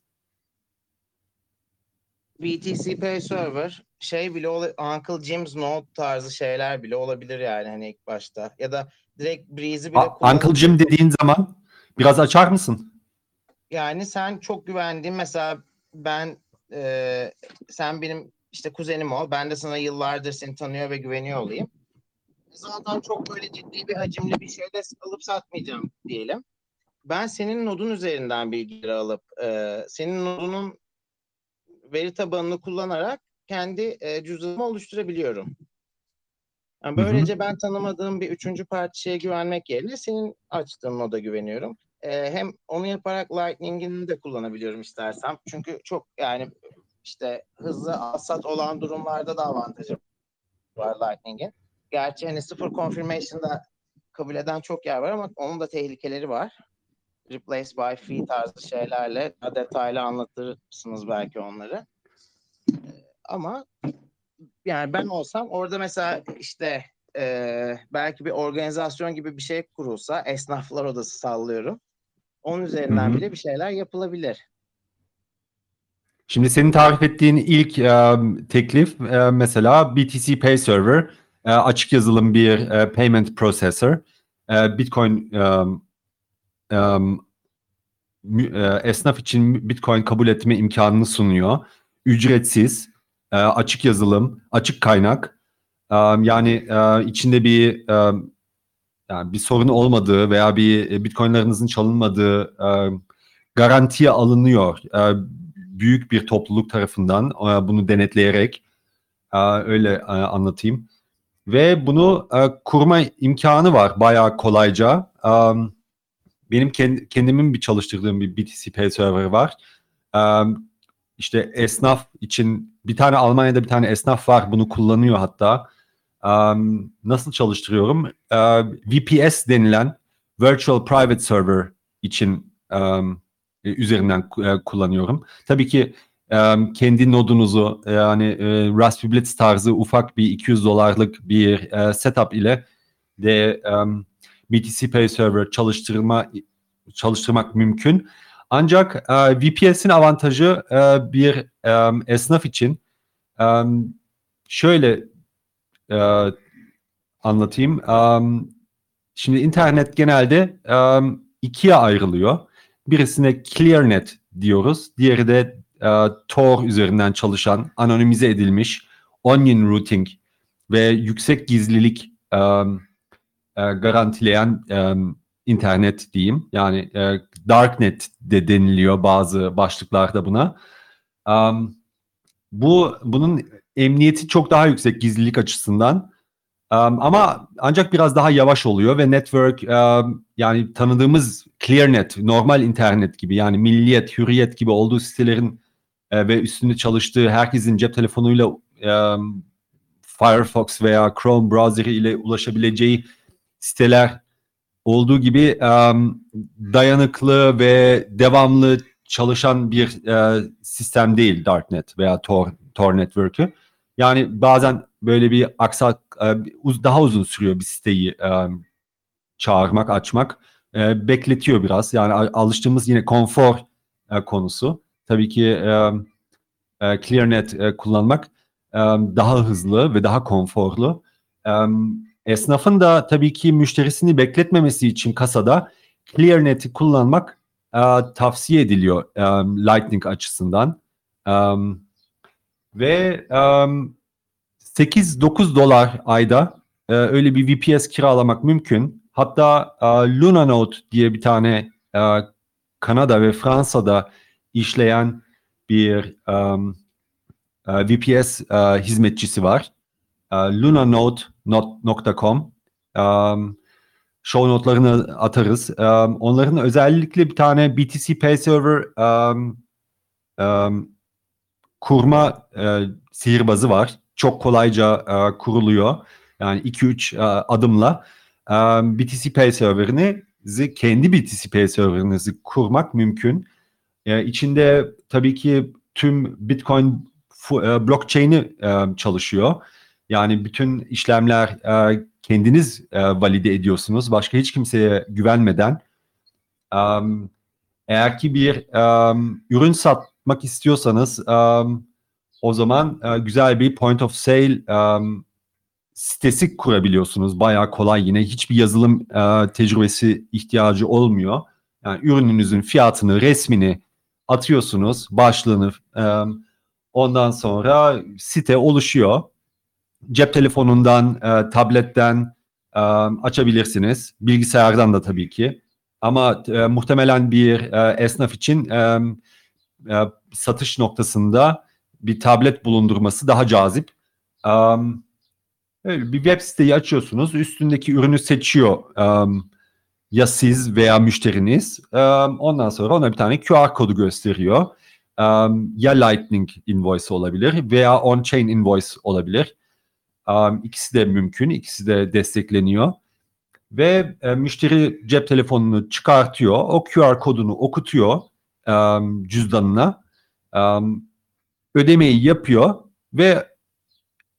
BTC Pay Server şey bile Uncle Jim's Note tarzı şeyler bile olabilir yani hani ilk başta. Ya da direkt Breeze'i bile A- Uncle Jim dediğin zaman biraz açar mısın? Yani sen çok güvendiğin mesela ben e, sen benim işte kuzenim ol. Ben de sana yıllardır seni tanıyor ve güveniyor olayım. Zaten çok böyle ciddi bir hacimli bir şeyde alıp satmayacağım diyelim. Ben senin nodun üzerinden bilgileri alıp e, senin nodunun veri tabanını kullanarak kendi e, cüzdanımı oluşturabiliyorum. Yani Hı hı. böylece ben tanımadığım bir üçüncü parti şeye güvenmek yerine senin açtığın noda güveniyorum. Ee, hem onu yaparak Lightning'ini de kullanabiliyorum istersem. Çünkü çok yani işte hızlı alsat olan durumlarda da avantajı var Lightning'in. Gerçi hani sıfır confirmation'da kabul eden çok yer var ama onun da tehlikeleri var. Replace by fee tarzı şeylerle daha detaylı anlatırsınız belki onları. Ama yani ben olsam orada mesela işte e, belki bir organizasyon gibi bir şey kurulsa esnaflar odası sallıyorum. Onun üzerinden Hı hı. bile bir şeyler yapılabilir. Şimdi senin tarif ettiğin ilk e, teklif e, mesela BTC Pay Server, e, açık yazılım bir e, payment processor, e, Bitcoin e, e, e, esnaf için Bitcoin kabul etme imkanını sunuyor. Ücretsiz, e, açık yazılım, açık kaynak. E, yani e, içinde bir e, yani bir sorun olmadığı veya bir e, Bitcoin'larınızın çalınmadığı e, garantiye alınıyor. E, büyük bir topluluk tarafından e, bunu denetleyerek e, öyle e, anlatayım. Ve bunu e, kurma imkanı var bayağı kolayca. E, benim kend- kendimin bir çalıştırdığım bir BTC Pay Server var. E, işte esnaf için bir tane Almanya'da bir tane esnaf var bunu kullanıyor hatta. E, nasıl çalıştırıyorum? E, VPS denilen Virtual Private Server için e, üzerinden e, kullanıyorum. Tabii ki e, kendi nodunuzu e, yani e, Raspberry Blitz tarzı ufak bir 200 dolarlık bir e, setup ile de e, BTC Pay Server çalıştırma çalıştırmak mümkün. Ancak e, VPS'in avantajı e, bir e, esnaf için e, şöyle e, anlatayım. E, şimdi internet genelde e, ikiye ayrılıyor. Birisine ClearNet diyoruz. Diğeri de e, Tor üzerinden çalışan, anonimize edilmiş onion routing ve yüksek gizlilik e, e, garantileyen e, internet diyeyim. Yani e, darknet de deniliyor bazı başlıklarda buna. E, bu bunun emniyeti çok daha yüksek gizlilik açısından. Um, ama ancak biraz daha yavaş oluyor ve network um, yani tanıdığımız ClearNet, normal internet gibi yani Milliyet, Hürriyet gibi olduğu sitelerin e, ve üstünde çalıştığı herkesin cep telefonuyla um, Firefox veya Chrome browseri ile ulaşabileceği siteler olduğu gibi um, dayanıklı ve devamlı çalışan bir e, sistem değil Darknet veya Tor, Tor Network'ü. Yani bazen böyle bir aksak e, daha uzun sürüyor bir siteyi e, çağırmak, açmak. E, bekletiyor biraz. Yani alıştığımız yine konfor konusu. Tabii ki ClearNet kullanmak daha hızlı ve daha konforlu. Esnafın da tabii ki müşterisini bekletmemesi için kasada ClearNet'i kullanmak tavsiye ediliyor Lightning açısından. E, ve um, 8-9 dolar ayda e, öyle bir VPS kiralamak mümkün. Hatta e, Lunanote diye bir tane e, Kanada ve Fransa'da işleyen bir um, e, VPS e, hizmetçisi var. E, lunanote.com um, show notlarını atarız. Um, onların özellikle bir tane BTC Pay Server um, um, kurma e, sihirbazı var. Çok kolayca e, kuruluyor. Yani 2-3 e, adımla e, BTC Pay serverinizi kendi BTC Pay serverinizi kurmak mümkün. E, içinde tabii ki tüm Bitcoin e, blockchain'i e, çalışıyor. Yani bütün işlemler e, kendiniz e, valide ediyorsunuz. Başka hiç kimseye güvenmeden. Um, eğer ki bir um, ürün satmak istiyorsanız um, o zaman e, güzel bir point of sale um, sitesi kurabiliyorsunuz. Bayağı kolay yine. Hiçbir yazılım e, tecrübesi ihtiyacı olmuyor. Yani ürününüzün fiyatını, resmini atıyorsunuz, başlığını. E, ondan sonra site oluşuyor. Cep telefonundan, e, tabletten e, açabilirsiniz. Bilgisayardan da tabii ki. Ama e, muhtemelen bir e, esnaf için e, e, satış noktasında bir tablet bulundurması daha cazip. Um, bir web siteyi açıyorsunuz. Üstündeki ürünü seçiyor um, ya siz veya müşteriniz. Um, ondan sonra ona bir tane QR kodu gösteriyor. Um, ya Lightning invoice olabilir veya on-chain invoice olabilir. Um, ikisi de mümkün. ikisi de destekleniyor. Ve e, müşteri cep telefonunu çıkartıyor. O QR kodunu okutuyor um, cüzdanına. Um, ödemeyi yapıyor ve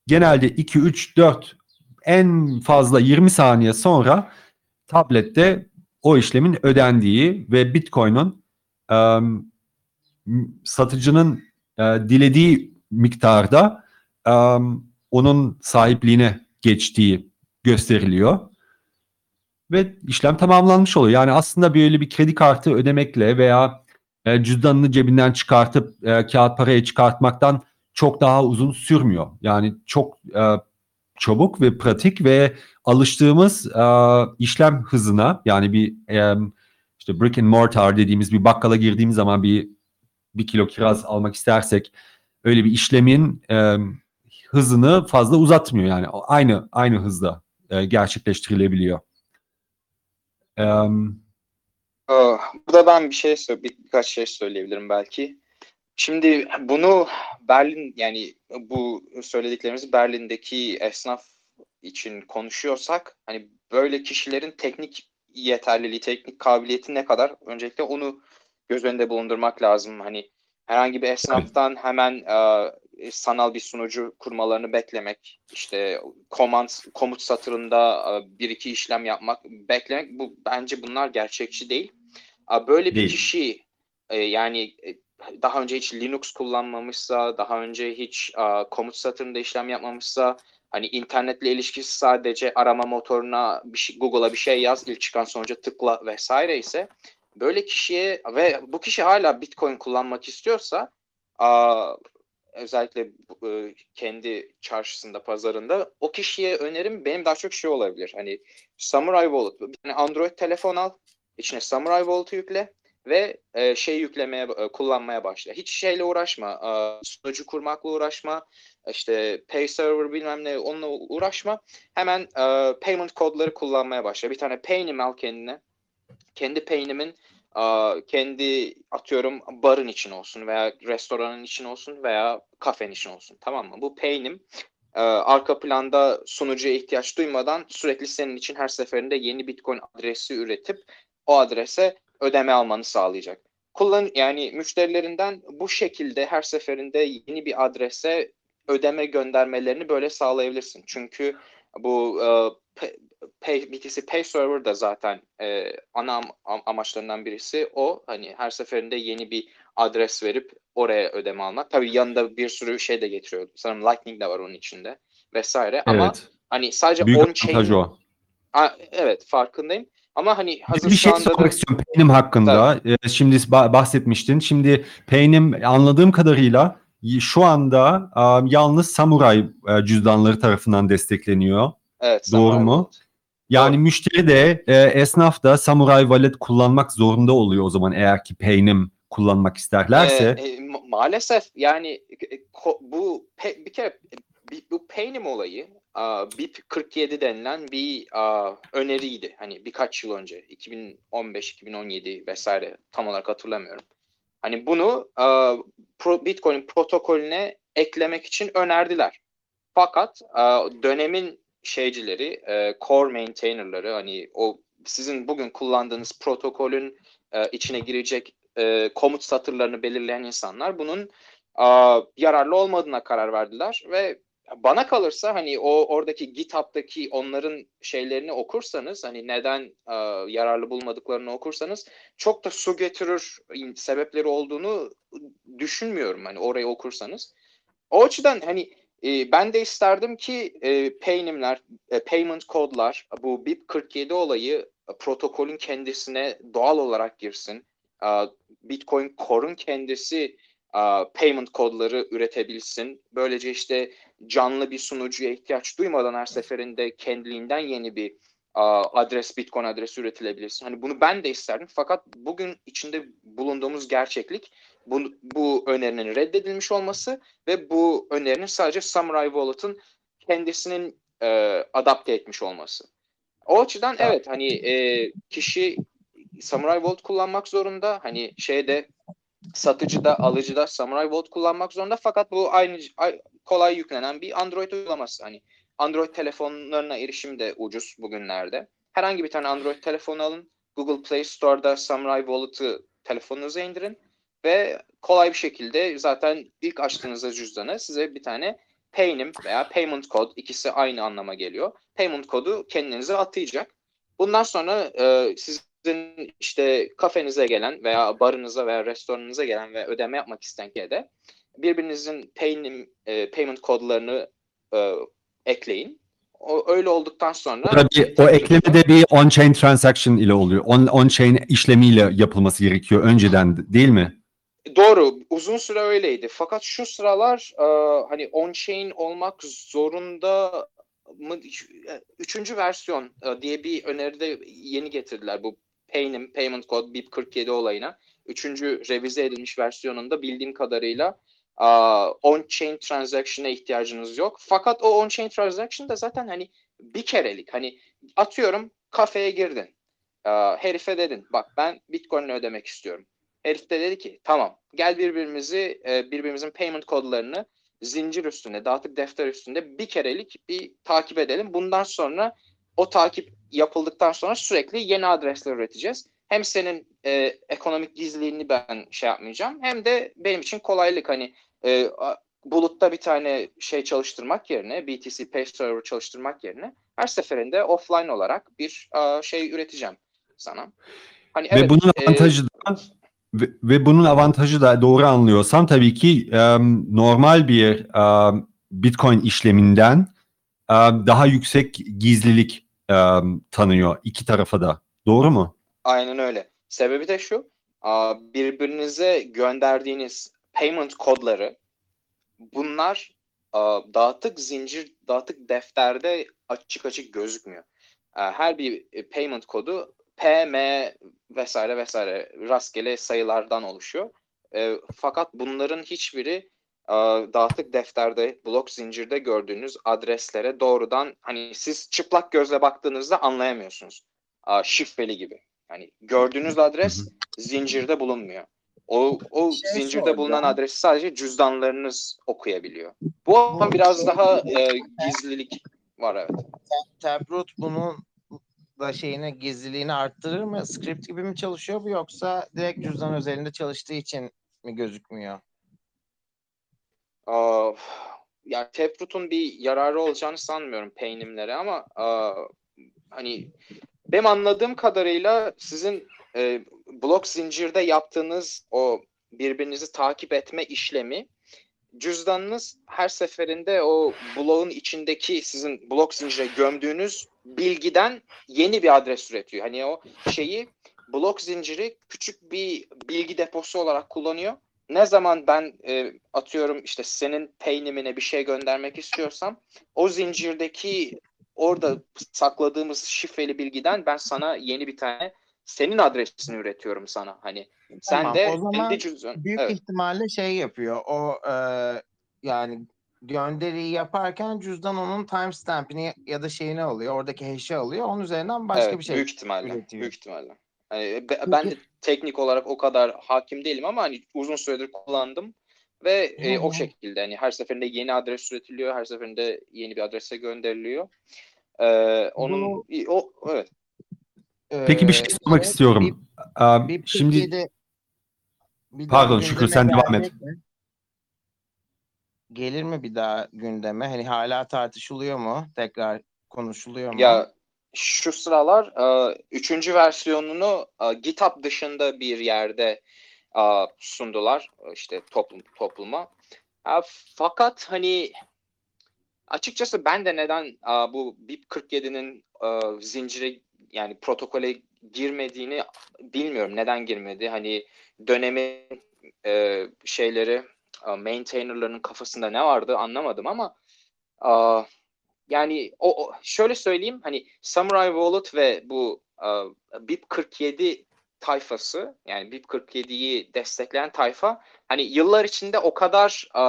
genelde 2, 3, 4 en fazla 20 saniye sonra tablette o işlemin ödendiği ve Bitcoin'un um, satıcının uh, dilediği miktarda um, onun sahipliğine geçtiği gösteriliyor. Ve işlem tamamlanmış oluyor. Yani aslında böyle bir kredi kartı ödemekle veya e, cüzdanını cebinden çıkartıp e, kağıt parayı çıkartmaktan çok daha uzun sürmüyor. Yani çok e, çabuk ve pratik ve alıştığımız e, işlem hızına yani bir e, işte brick and mortar dediğimiz bir bakkala girdiğimiz zaman bir bir kilo kiraz almak istersek öyle bir işlemin e, hızını fazla uzatmıyor yani aynı aynı hızda e, gerçekleştirilebiliyor. Um, Burada ben bir şey bir, birkaç şey söyleyebilirim belki. Şimdi bunu Berlin yani bu söylediklerimizi Berlin'deki esnaf için konuşuyorsak hani böyle kişilerin teknik yeterliliği, teknik kabiliyeti ne kadar öncelikle onu göz önünde bulundurmak lazım. Hani herhangi bir esnaftan hemen e, sanal bir sunucu kurmalarını beklemek, işte command, komut satırında e, bir iki işlem yapmak, beklemek bu bence bunlar gerçekçi değil. Böyle bir Değil. kişi e, yani e, daha önce hiç Linux kullanmamışsa, daha önce hiç komut satırında işlem yapmamışsa, hani internetle ilişkisi sadece arama motoruna bir şey, Google'a bir şey yaz, ilk çıkan sonuca tıkla vesaire ise böyle kişiye ve bu kişi hala Bitcoin kullanmak istiyorsa özellikle e, kendi çarşısında, pazarında o kişiye önerim benim daha çok şey olabilir. Hani Samurai Wallet, yani Android telefon al, içine Samurai Wallet'ı yükle ve e, şey yüklemeye e, kullanmaya başla. Hiç şeyle uğraşma. E, sunucu kurmakla uğraşma. İşte pay server bilmem ne onunla uğraşma. Hemen e, payment kodları kullanmaya başla. Bir tane paynim al kendine. Kendi paynimin e, kendi atıyorum barın için olsun veya restoranın için olsun veya kafenin için olsun. Tamam mı? Bu paynim e, arka planda sunucuya ihtiyaç duymadan sürekli senin için her seferinde yeni Bitcoin adresi üretip o adrese ödeme almanı sağlayacak. Kullan yani müşterilerinden bu şekilde her seferinde yeni bir adrese ödeme göndermelerini böyle sağlayabilirsin. Çünkü bu e, Pay, BTC Pay Server da zaten e, ana am- amaçlarından birisi o. Hani her seferinde yeni bir adres verip oraya ödeme almak. Tabii yanında bir sürü şey de getiriyor. Sanırım Lightning de var onun içinde vesaire. Evet. Ama hani sadece Büyük on-chain... o. A, evet farkındayım. Ama hani hazır bir şey sormak istiyorum Paynim hakkında. Ee, şimdi bahsetmiştin. Şimdi Paynim anladığım kadarıyla şu anda e, yalnız Samuray e, cüzdanları tarafından destekleniyor. Evet. Doğru mu? Yani Doğru. müşteri de e, esnaf da Samuray Wallet kullanmak zorunda oluyor o zaman eğer ki Paynim kullanmak isterlerse. Ee, e, ma- maalesef yani e, bu pe- bir kere e, bu Paynim olayı BIP 47 denilen bir öneriydi. Hani birkaç yıl önce 2015 2017 vesaire tam olarak hatırlamıyorum. Hani bunu Bitcoin protokolüne eklemek için önerdiler. Fakat dönemin şeycileri, e, core maintainer'ları hani o sizin bugün kullandığınız protokolün e, içine girecek e, komut satırlarını belirleyen insanlar bunun yararlı olmadığına karar verdiler ve bana kalırsa hani o oradaki GitHub'daki onların şeylerini okursanız hani neden a, yararlı bulmadıklarını okursanız çok da su getirir sebepleri olduğunu düşünmüyorum hani orayı okursanız. O açıdan hani e, ben de isterdim ki e, Paynim'ler, e, payment kodlar, bu BIP 47 olayı e, protokolün kendisine doğal olarak girsin. E, Bitcoin Core'un kendisi e, payment kodları üretebilsin. Böylece işte canlı bir sunucuya ihtiyaç duymadan her seferinde kendiliğinden yeni bir adres, Bitcoin adresi üretilebilirsin. Hani bunu ben de isterdim. Fakat bugün içinde bulunduğumuz gerçeklik bu, bu önerinin reddedilmiş olması ve bu önerinin sadece Samurai Wallet'ın kendisinin e, adapte etmiş olması. O açıdan evet hani e, kişi Samurai Wallet kullanmak zorunda. Hani şeyde satıcı da alıcı da Samurai Wallet kullanmak zorunda fakat bu aynı ay- kolay yüklenen bir Android uygulaması. Hani Android telefonlarına erişim de ucuz bugünlerde. Herhangi bir tane Android telefonu alın. Google Play Store'da Samurai Wallet'ı telefonunuza indirin ve kolay bir şekilde zaten ilk açtığınızda cüzdanı size bir tane Paynim veya Payment Code ikisi aynı anlama geliyor. Payment kodu kendinize atayacak. Bundan sonra e, sizin işte kafenize gelen veya barınıza veya restoranınıza gelen ve ödeme yapmak isteyen de birbirinizin Paynim, e, Payment kodlarını e, ekleyin. O, öyle olduktan sonra bir, o ekleme de bir on-chain transaction ile oluyor. On, on-chain işlemiyle yapılması gerekiyor önceden değil mi? Doğru. Uzun süre öyleydi. Fakat şu sıralar e, hani on-chain olmak zorunda mı? Üçüncü versiyon e, diye bir öneride yeni getirdiler bu Paynim, Payment Code BIP 47 olayına. Üçüncü revize edilmiş versiyonunda bildiğim kadarıyla e, on-chain transaction'a ihtiyacınız yok. Fakat o on-chain transaction da zaten hani bir kerelik. Hani atıyorum kafeye girdin. E, herife dedin bak ben Bitcoin'le ödemek istiyorum. Herif de dedi ki tamam gel birbirimizi e, birbirimizin payment kodlarını zincir üstünde dağıtık defter üstünde bir kerelik bir takip edelim. Bundan sonra o takip yapıldıktan sonra sürekli yeni adresler üreteceğiz. Hem senin e, ekonomik gizliliğini ben şey yapmayacağım hem de benim için kolaylık hani e, bulutta bir tane şey çalıştırmak yerine BTC Pay Server çalıştırmak yerine her seferinde offline olarak bir e, şey üreteceğim sana. Hani Ve evet, bunun e, avantajı da ve, ve bunun avantajı da doğru anlıyorsam tabii ki e, normal bir e, Bitcoin işleminden e, daha yüksek gizlilik tanıyor iki tarafa da. Doğru mu? Aynen öyle. Sebebi de şu. Birbirinize gönderdiğiniz payment kodları bunlar dağıtık zincir, dağıtık defterde açık açık gözükmüyor. Her bir e, payment kodu P, M vesaire vesaire rastgele sayılardan oluşuyor. E, Fakat bunların hiçbiri dağıtık defterde, blok zincirde gördüğünüz adreslere doğrudan hani siz çıplak gözle baktığınızda anlayamıyorsunuz. A, Şifreli gibi. Yani gördüğünüz adres zincirde bulunmuyor. O, o Şey zincirde bulunan adresi sadece cüzdanlarınız okuyabiliyor. Bu ama biraz daha e, gizlilik var evet. Taproot bunun da şeyini gizliliğini arttırır mı? Script gibi mi çalışıyor bu yoksa direkt cüzdan özelinde çalıştığı için mi gözükmüyor? Aa, ya Taproot'un bir yararı olacağını sanmıyorum peynimlere ama aa, hani benim anladığım kadarıyla sizin e, blok zincirde yaptığınız o birbirinizi takip etme işlemi cüzdanınız her seferinde o bloğun içindeki sizin blok zincire gömdüğünüz bilgiden yeni bir adres üretiyor. Hani o şeyi blok zinciri küçük bir bilgi deposu olarak kullanıyor. Ne zaman ben e, atıyorum işte senin paynimine bir şey göndermek istiyorsam o zincirdeki orada sakladığımız şifreli bilgiden ben sana yeni bir tane senin adresini üretiyorum sana. Hani sen Tamam, de o zaman kendi. Büyük Evet. ihtimalle şey yapıyor. O e, yani gönderiyi yaparken cüzdan onun timestamp'ini ya da şeyini alıyor. Oradaki hash'i alıyor. Onun üzerinden başka evet, bir şey büyük ihtimalle. üretiyor. Büyük ihtimalle. Be- ben de teknik olarak o kadar hakim değilim ama hani uzun süredir kullandım ve e, o şekilde hani her seferinde yeni adres üretiliyor, her seferinde yeni bir adrese gönderiliyor. Ee, onun o evet. Peki bir şey Ee, sormak şey, istiyorum. Bir, bir Şimdi 47 bir Pardon, gündeme sen devam et. mi? Gelir mi bir daha gündeme? Hani hala tartışılıyor mu? Tekrar konuşuluyor mu? Ya şu sıralar e, üçüncü versiyonunu e, GitHub dışında bir yerde e, sundular e, işte toplum topluma. E, fakat hani açıkçası ben de neden e, bu BIP47'nin e, zincire yani protokole girmediğini bilmiyorum. Neden girmedi? Hani dönemin e, şeyleri e, maintainerların kafasında ne vardı anlamadım ama e, yani o, o- şöyle söyleyeyim hani Samurai Wallet ve bu e, BIP47 tayfası yani BIP47'yi destekleyen tayfa hani yıllar içinde o kadar e,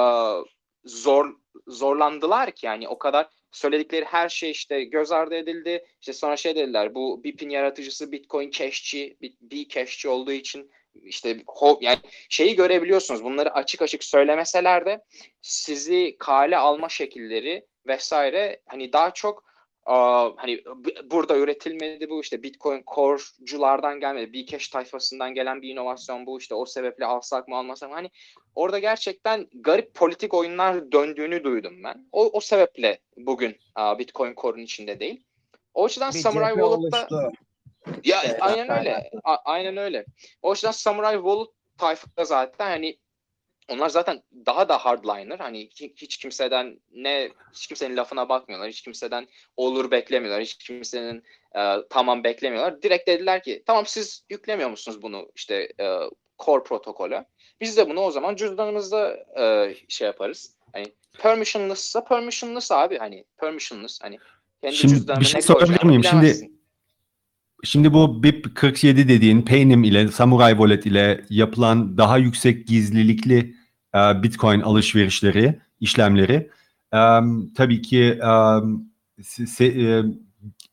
zor zorlandılar ki yani o kadar söyledikleri her şey işte göz ardı edildi. İşte sonra şey dediler bu BIP'in yaratıcısı Bitcoin Cash'çi, B Cash'çi olduğu için işte yani şeyi görebiliyorsunuz. Bunları açık açık söylemeseler de sizi kale alma şekilleri vesaire hani daha çok hani burada üretilmedi bu işte Bitcoin Core'culardan gelmedi. Bcash tayfasından gelen bir inovasyon bu işte o sebeple alsak mı almasak mı hani orada gerçekten garip politik oyunlar döndüğünü duydum ben. O, o sebeple bugün Bitcoin Core'un içinde değil. O açıdan bir Samurai Wallet'ta ya aynen. öyle. A- aynen öyle. O açıdan Samurai Wallet tayfada zaten hani onlar zaten daha da hardliner. Hani hi- hiç kimseden ne hiç kimsenin lafına bakmıyorlar. Hiç kimseden olur beklemiyorlar. Hiç kimsenin e, tamam beklemiyorlar. Direkt dediler ki tamam siz yüklemiyor musunuz bunu işte e, core protokolü. Biz de bunu o zaman cüzdanımızda e, şey yaparız. Hani permissionless'sa permissionless abi hani permissionless hani kendi Şimdi bir şey sorabilir miyim? Şimdi-. Şimdi bu BIP 47 dediğin Paynim ile Samurai Wallet ile yapılan daha yüksek gizlilikli e, Bitcoin alışverişleri, işlemleri e, tabii ki e, se- e,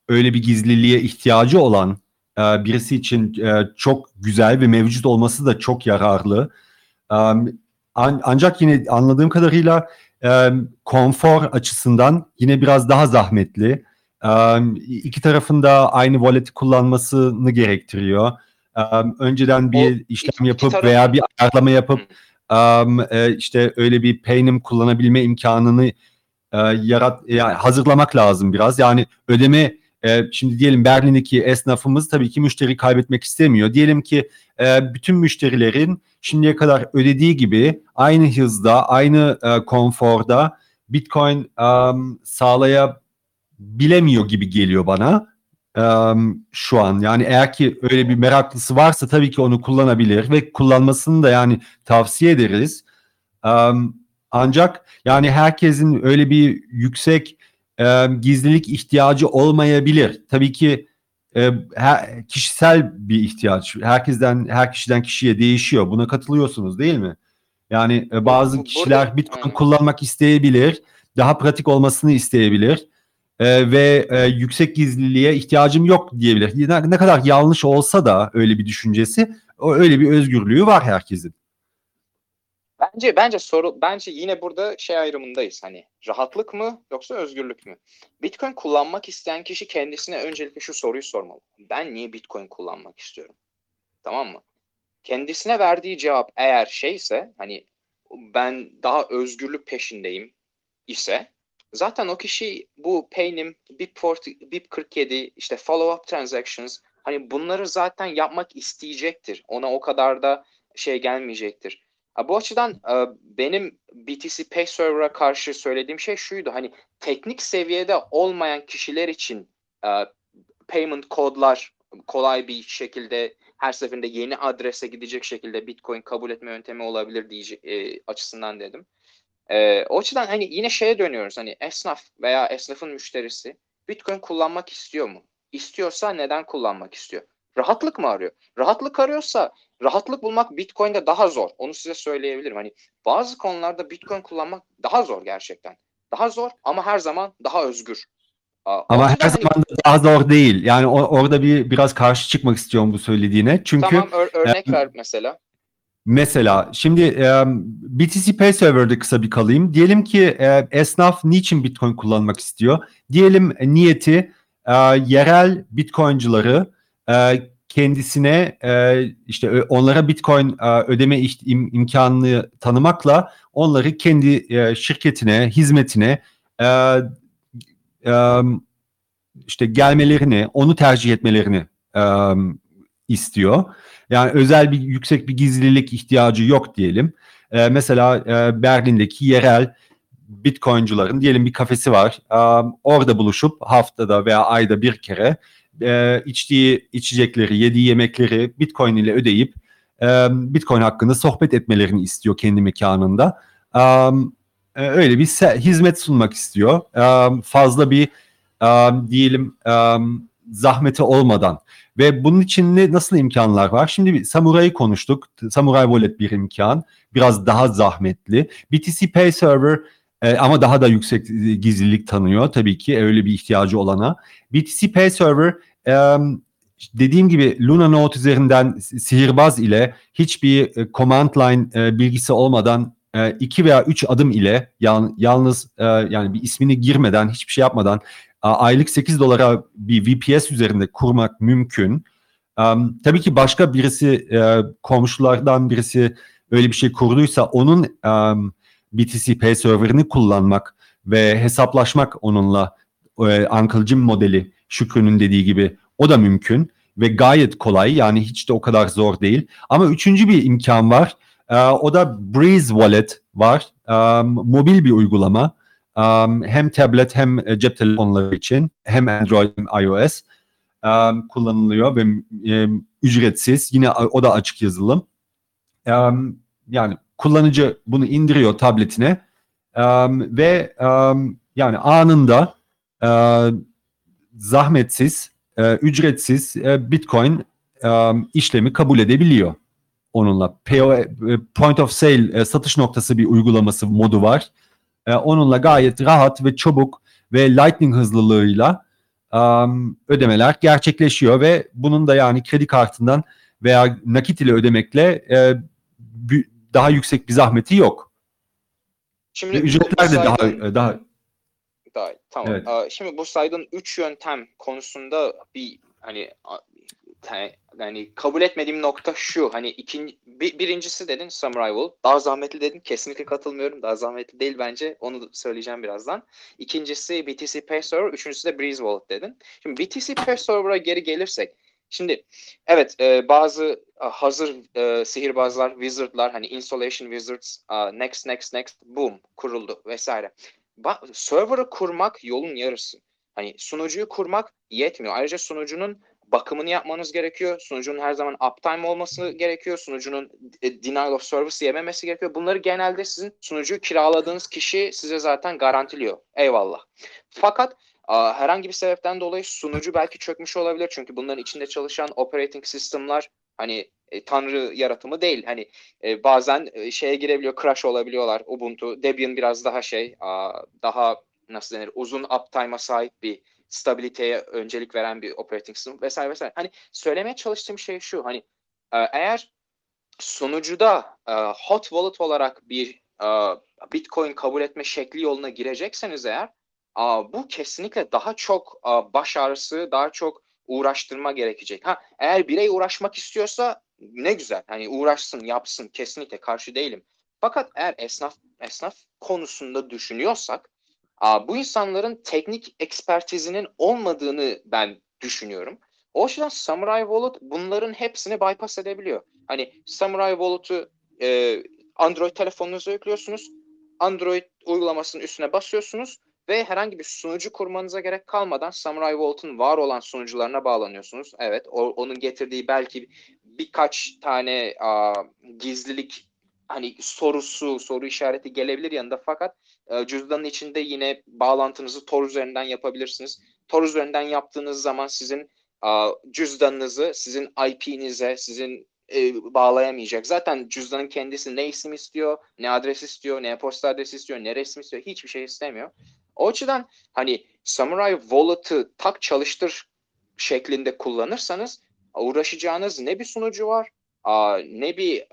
öyle bir gizliliğe ihtiyacı olan e, birisi için e, çok güzel ve mevcut olması da çok yararlı. E, an- ancak yine anladığım kadarıyla e, konfor açısından yine biraz daha zahmetli. İki tarafın da aynı wallet'i kullanmasını gerektiriyor. Önceden bir O işlem yapıp taraf- veya bir ayarlama yapıp e, işte öyle bir paynim kullanabilme imkanını e, yarat yani hazırlamak lazım biraz. Yani ödeme e, şimdi diyelim Berlin'deki esnafımız tabii ki müşteri kaybetmek istemiyor. Diyelim ki bütün müşterilerin şimdiye kadar ödediği gibi aynı hızda, aynı konforda Bitcoin sağlaya bilemiyor gibi geliyor bana şu an. Yani eğer ki öyle bir meraklısı varsa tabii ki onu kullanabilir ve kullanmasını da yani tavsiye ederiz. Ancak yani herkesin öyle bir yüksek gizlilik ihtiyacı olmayabilir. Tabii ki her, kişisel bir ihtiyaç. Herkesten her kişiden kişiye değişiyor. Buna katılıyorsunuz değil mi? Yani bazı kişiler Bitcoin kullanmak isteyebilir. Daha pratik olmasını isteyebilir. Ee, ve e, yüksek gizliliğe ihtiyacım yok diyebilir. Ne, ne kadar yanlış olsa da öyle bir düşüncesi, öyle bir özgürlüğü var herkesin. Bence bence soru bence yine burada şey ayrımındayız. Hani rahatlık mı yoksa özgürlük mü? Bitcoin kullanmak isteyen kişi kendisine öncelikle şu soruyu sormalı. Ben niye Bitcoin kullanmak istiyorum? Tamam mı? Kendisine verdiği cevap eğer şeyse hani ben daha özgürlük peşindeyim ise zaten o kişi bu Paynim, BIP40, BIP47 işte follow up transactions hani bunları zaten yapmak isteyecektir. Ona o kadar da şey gelmeyecektir. Ha, Bu açıdan e, benim BTC Pay Server'a karşı söylediğim şey şuydu. Hani teknik seviyede olmayan kişiler için e, payment kodlar kolay bir şekilde her seferinde yeni adrese gidecek şekilde Bitcoin kabul etme yöntemi olabilir diye e, açısından dedim. E, o açıdan hani yine şeye dönüyoruz hani esnaf veya esnafın müşterisi Bitcoin kullanmak istiyor mu? İstiyorsa neden kullanmak istiyor? Rahatlık mı arıyor? Rahatlık arıyorsa rahatlık bulmak Bitcoin'de daha zor. Onu size söyleyebilirim. Hani bazı konularda Bitcoin kullanmak daha zor gerçekten. Daha zor ama her zaman daha özgür. Ama her hani... zaman da daha zor değil. Yani orada bir biraz karşı çıkmak istiyorum bu söylediğine. Çünkü Tamam ör- örnek e, ver mesela. Mesela şimdi e, BTC Pay Server'da kısa bir kalayım. Diyelim ki e, esnaf niçin Bitcoin kullanmak istiyor? Diyelim e, niyeti e, yerel Bitcoin'cıları e, kendisine e, işte onlara Bitcoin e, ödeme im, imkanını tanımakla onları kendi e, şirketine, hizmetine e, e, işte gelmelerini, onu tercih etmelerini e, istiyor. Yani özel bir yüksek bir gizlilik ihtiyacı yok diyelim. E, mesela e, Berlin'deki yerel Bitcoin'cuların diyelim bir kafesi var. E, orada buluşup haftada veya ayda bir kere e, içtiği içecekleri, yediği yemekleri Bitcoin ile ödeyip e, Bitcoin hakkında sohbet etmelerini istiyor kendi mekanında. E, öyle bir hizmet sunmak istiyor. E, fazla bir e, diyelim e, zahmeti olmadan. Ve bunun için ne, nasıl imkanlar var? Şimdi bir Samurai'yi konuştuk. Samurai Wallet bir imkan. Biraz daha zahmetli. BTC Pay Server e, ama daha da yüksek gizlilik tanıyor tabii ki öyle bir ihtiyacı olana. BTC Pay Server e, dediğim gibi Luna Note üzerinden sihirbaz ile hiçbir e, command line e, bilgisi olmadan e, iki veya üç adım ile yal, yalnız e, yani bir ismini girmeden hiçbir şey yapmadan aylık 8 dolara bir VPS üzerinde kurmak mümkün. Um, tabii ki başka birisi e, komşulardan birisi öyle bir şey kurduysa onun um, BTC Pay server'ını kullanmak ve hesaplaşmak onunla e, Uncle Jim modeli Şükrü'nün dediği gibi o da mümkün ve gayet kolay yani hiç de o kadar zor değil. Ama üçüncü bir imkan var. E, o da Breeze Wallet var. Um, mobil bir uygulama. Um, hem tablet hem e, cep telefonları için hem Android hem iOS um, kullanılıyor ve um, ücretsiz. Yine o da açık yazılım. Um, yani kullanıcı bunu indiriyor tabletine um, ve um, yani anında uh, zahmetsiz, uh, ücretsiz uh, Bitcoin um, işlemi kabul edebiliyor onunla. PO, point of sale satış noktası bir uygulaması modu var e, onunla gayet rahat ve çabuk ve lightning hızlılığıyla um, ödemeler gerçekleşiyor ve bunun da yani kredi kartından veya nakit ile ödemekle e, daha yüksek bir zahmeti yok. Şimdi ve ücretler de daha daha daha tamam. Evet. Şimdi bu saydığın üç yöntem konusunda bir hani yani kabul etmediğim nokta şu hani ikinci bir, birincisi dedin Samurai Wolf. Daha zahmetli dedin kesinlikle katılmıyorum. Daha zahmetli değil bence onu söyleyeceğim birazdan. İkincisi BTC Pay Server üçüncüsü de Breeze Wallet dedin. Şimdi BTC Pay Server'a geri gelirsek şimdi evet e, bazı hazır e, sihirbazlar wizardlar hani installation wizards uh, next next next boom kuruldu vesaire. Ba- server'ı kurmak yolun yarısı. Hani sunucuyu kurmak yetmiyor. Ayrıca sunucunun bakımını yapmanız gerekiyor. Sunucunun her zaman uptime olması gerekiyor. Sunucunun e, denial of service yememesi gerekiyor. Bunları genelde sizin sunucuyu kiraladığınız kişi size zaten garantiliyor. Eyvallah. Fakat herhangi bir sebepten dolayı sunucu belki çökmüş olabilir. Çünkü bunların içinde çalışan operating system'lar hani e, tanrı yaratımı değil. Hani e, bazen e, şeye girebiliyor, crash olabiliyorlar. Ubuntu, Debian biraz daha şey, a, daha nasıl denir, uzun uptime'a sahip bir stabiliteye öncelik veren bir operating system vesaire vesaire. Hani söylemeye çalıştığım şey şu hani e, eğer sonucuda e, hot wallet olarak bir e, Bitcoin kabul etme şekli yoluna girecekseniz eğer bu kesinlikle daha çok baş ağrısı, daha çok uğraştırma gerekecek. Ha eğer birey uğraşmak istiyorsa ne güzel. Hani uğraşsın, yapsın. Kesinlikle karşı değilim. Fakat eğer esnaf esnaf konusunda düşünüyorsak bu insanların teknik ekspertizinin olmadığını ben düşünüyorum. O yüzden Samurai Wallet bunların hepsini bypass edebiliyor. Hani Samurai Wallet'ı e, Android telefonunuza yüklüyorsunuz. Android uygulamasının üstüne basıyorsunuz ve herhangi bir sunucu kurmanıza gerek kalmadan Samurai Wallet'ın var olan sunucularına bağlanıyorsunuz. Evet, o, onun getirdiği belki birkaç tane a, gizlilik hani sorusu, soru işareti gelebilir yanında fakat e, cüzdanın içinde yine bağlantınızı Tor üzerinden yapabilirsiniz. Tor üzerinden yaptığınız zaman sizin cüzdanınızı sizin IP'nize, sizin e, bağlayamayacak. Zaten cüzdanın kendisi ne isim istiyor, ne adres istiyor, ne posta adresi istiyor, ne resim istiyor, hiçbir şey istemiyor. O açıdan hani Samurai Wallet'ı tak çalıştır şeklinde kullanırsanız uğraşacağınız ne bir sunucu var, ne bir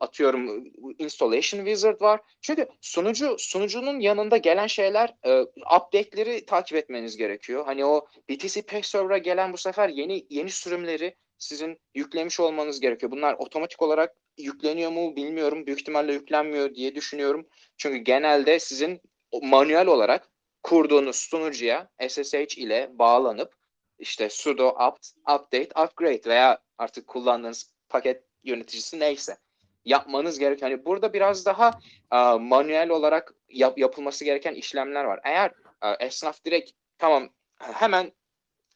atıyorum installation wizard var. Çünkü sunucu sunucunun yanında gelen şeyler e, update'leri takip etmeniz gerekiyor. Hani o BTC Pay Server'a gelen bu sefer yeni yeni sürümleri sizin yüklemiş olmanız gerekiyor. Bunlar otomatik olarak yükleniyor mu bilmiyorum. Büyük ihtimalle yüklenmiyor diye düşünüyorum. Çünkü genelde sizin manuel olarak kurduğunuz sunucuya SSH ile bağlanıp işte sudo apt, update, upgrade veya artık kullandığınız paket yöneticisi neyse yapmanız gerekiyor. Hani burada biraz daha uh, manuel olarak yap, yapılması gereken işlemler var. Eğer uh, esnaf direkt tamam hemen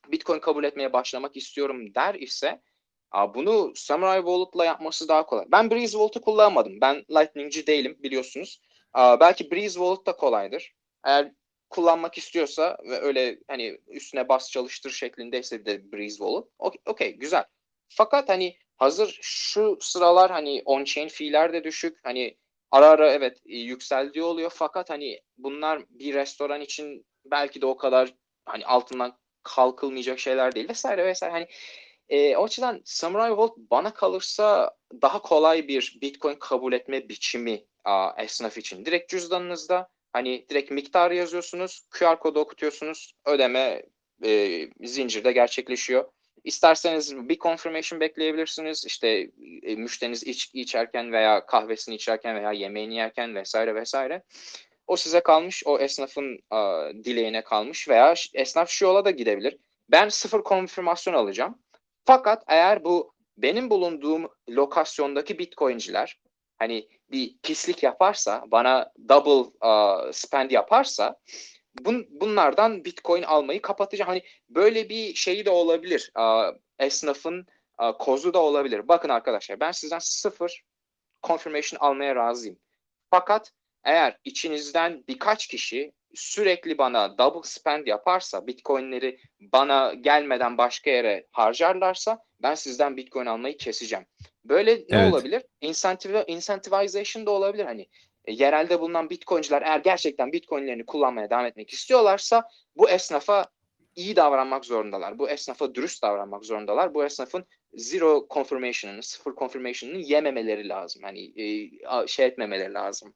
Bitcoin kabul etmeye başlamak istiyorum der ise uh, bunu Samurai Wallet'la yapması daha kolay. Ben Breeze Wallet'ı kullanmadım. Ben Lightning'ci değilim biliyorsunuz. Uh, belki Breeze Wallet da kolaydır. Eğer kullanmak istiyorsa ve öyle hani üstüne bas çalıştır şeklindeyse de Breeze Wallet okey okay, güzel. Fakat hani hazır şu sıralar hani on-chain fee'ler de düşük. Hani ara ara evet e, yükseldiği oluyor fakat hani bunlar bir restoran için belki de o kadar hani altından kalkılmayacak şeyler değil vesaire vesaire. Hani e, o açıdan Samurai Vault bana kalırsa daha kolay bir Bitcoin kabul etme biçimi a, esnaf için. Direkt cüzdanınızda hani direkt miktarı yazıyorsunuz, QR kodu okutuyorsunuz, ödeme e, zincirde gerçekleşiyor. İsterseniz bir confirmation bekleyebilirsiniz. İşte e, müşteriniz iç, içerken veya kahvesini içerken veya yemeğini yerken vesaire vesaire. O size kalmış, o esnafın a, dileğine kalmış veya esnaf şu yola da gidebilir. Ben sıfır konfirmasyon alacağım. Fakat eğer bu benim bulunduğum lokasyondaki bitcoinciler hani bir pislik yaparsa, bana double uh, spend yaparsa bun, bunlardan Bitcoin almayı kapatacağım. Hani böyle bir şeyi de olabilir. Uh, esnafın uh, kozu da olabilir. Bakın arkadaşlar ben sizden sıfır confirmation almaya razıyım. Fakat eğer içinizden birkaç kişi sürekli bana double spend yaparsa, bitcoinleri bana gelmeden başka yere harcarlarsa ben sizden bitcoin almayı keseceğim. Böyle ne evet. olabilir? Incentive, incentivization da olabilir. Hani e, yerelde bulunan bitcoinciler eğer gerçekten bitcoinlerini kullanmaya devam etmek istiyorlarsa bu esnafa iyi davranmak zorundalar. Bu esnafa dürüst davranmak zorundalar. Bu esnafın zero confirmation'ını, sıfır confirmation'ını yememeleri lazım. Hani e, şey etmemeleri lazım.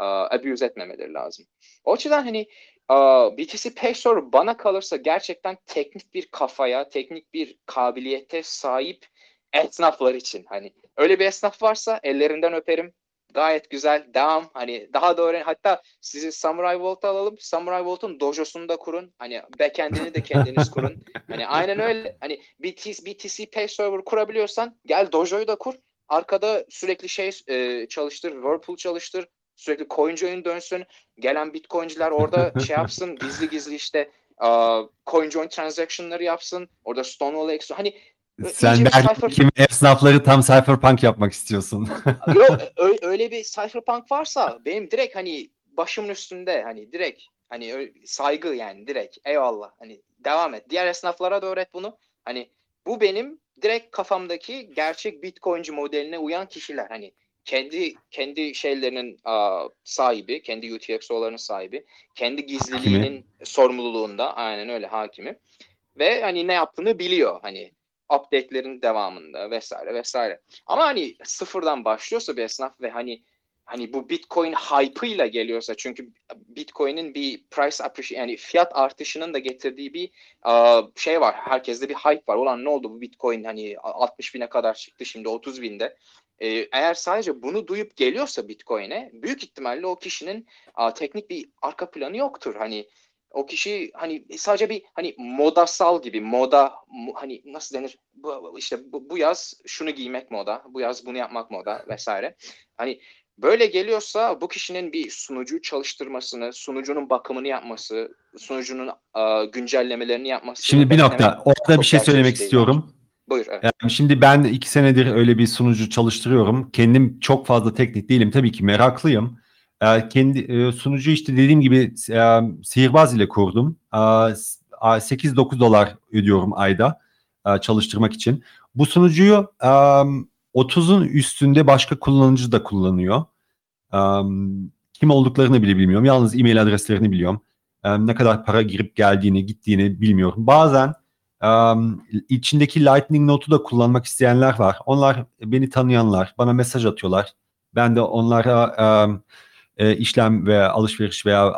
Uh, abuse etmemeleri lazım. O açıdan hani uh, BTC Pay bana kalırsa gerçekten teknik bir kafaya, teknik bir kabiliyete sahip esnaflar için. Hani öyle bir esnaf varsa ellerinden öperim. Gayet güzel. Devam. Hani daha da öğren. Hatta sizi Samurai Vault alalım. Samurai Vault'un dojosunu da kurun. Hani backend'ini de kendiniz kurun. Hani aynen öyle. Hani BTC, BTC Pay Server kurabiliyorsan gel dojoyu da kur. Arkada sürekli şey e, çalıştır. Whirlpool çalıştır. Sürekli CoinJoin dönsün. Gelen Bitcoin'ciler orada şey <laughs> yapsın. Gizli gizli işte uh, CoinJoin transaction'ları yapsın. Orada Stonewall X. Hani sen de cypher... kim esnafları tam cypherpunk yapmak istiyorsun. <laughs> Yok <laughs> öyle bir cypherpunk varsa benim direkt hani başımın üstünde hani direkt hani saygı yani direkt eyvallah hani devam et. Diğer esnaflara da öğret bunu. Hani bu benim direkt kafamdaki gerçek Bitcoin'ci modeline uyan kişiler. Hani kendi kendi şeylerinin uh, sahibi, kendi UTXO'larının sahibi, kendi gizliliğinin hakimi. sorumluluğunda aynen öyle hakimi ve hani ne yaptığını biliyor. Hani update'lerin devamında vesaire vesaire. Ama hani sıfırdan başlıyorsa bir esnaf ve hani hani bu Bitcoin hype'ıyla geliyorsa çünkü Bitcoin'in bir price appreciation yani fiyat artışının da getirdiği bir uh, şey var. Herkeste bir hype var. Ulan ne oldu bu Bitcoin hani 60 bine kadar çıktı şimdi 30 binde. Ee, eğer sadece bunu duyup geliyorsa Bitcoin'e büyük ihtimalle o kişinin uh, teknik bir arka planı yoktur. Hani o kişi hani sadece bir hani modasal gibi moda hani nasıl denir bu, işte bu, bu yaz şunu giymek moda bu yaz bunu yapmak moda vesaire hani böyle geliyorsa bu kişinin bir sunucu çalıştırmasını sunucunun bakımını yapması sunucunun uh, güncellemelerini yapması şimdi bir nokta orada bir şey söylemek istiyorum Buyur. Evet. Yani şimdi ben iki senedir öyle bir sunucu çalıştırıyorum. Kendim çok fazla teknik değilim. Tabii ki meraklıyım. Ee, kendi e, sunucu işte dediğim gibi e, sihirbaz ile kurdum. Ee, s- a- 8-9 dolar ödüyorum ayda e, çalıştırmak için. Bu sunucuyu e, 30'un üstünde başka kullanıcı da kullanıyor. E, kim olduklarını bile bilmiyorum. Yalnız e-mail adreslerini biliyorum. E, ne kadar para girip geldiğini, gittiğini bilmiyorum. Bazen Um, içindeki Lightning Note'u da kullanmak isteyenler var. Onlar beni tanıyanlar, bana mesaj atıyorlar. Ben de onlara um, e, işlem veya alışveriş veya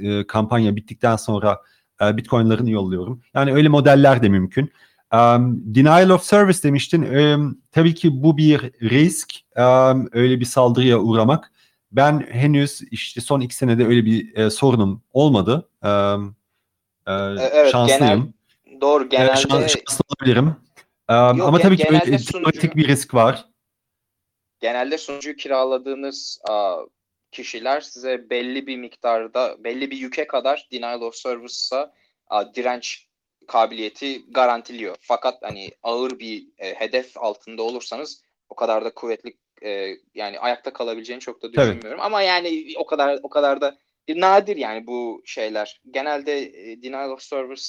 e, e, kampanya bittikten sonra e, Bitcoin'larını yolluyorum. Yani öyle modeller de mümkün. Um, denial of service demiştin. Um, tabii ki bu bir risk. Um, öyle bir saldırıya uğramak. Ben henüz işte son iki senede öyle bir e, sorunum olmadı. Um, e, E, evet, şanslıyım. genel- Doğru Evet, genelde şans- şanslı olabilirim. Yok, ama tabii ki öyle sunucu- bir risk var. genelde sunucuyu kiraladığınız a, kişiler size belli bir miktarda, belli bir yüke kadar denial of service'a direnç kabiliyeti garantiliyor. Fakat hani ağır bir e, hedef altında olursanız o kadar da kuvvetli e, yani ayakta kalabileceğini çok da Tabii. düşünmüyorum. Ama yani o kadar o kadar da nadir yani bu şeyler. Genelde e, denial of service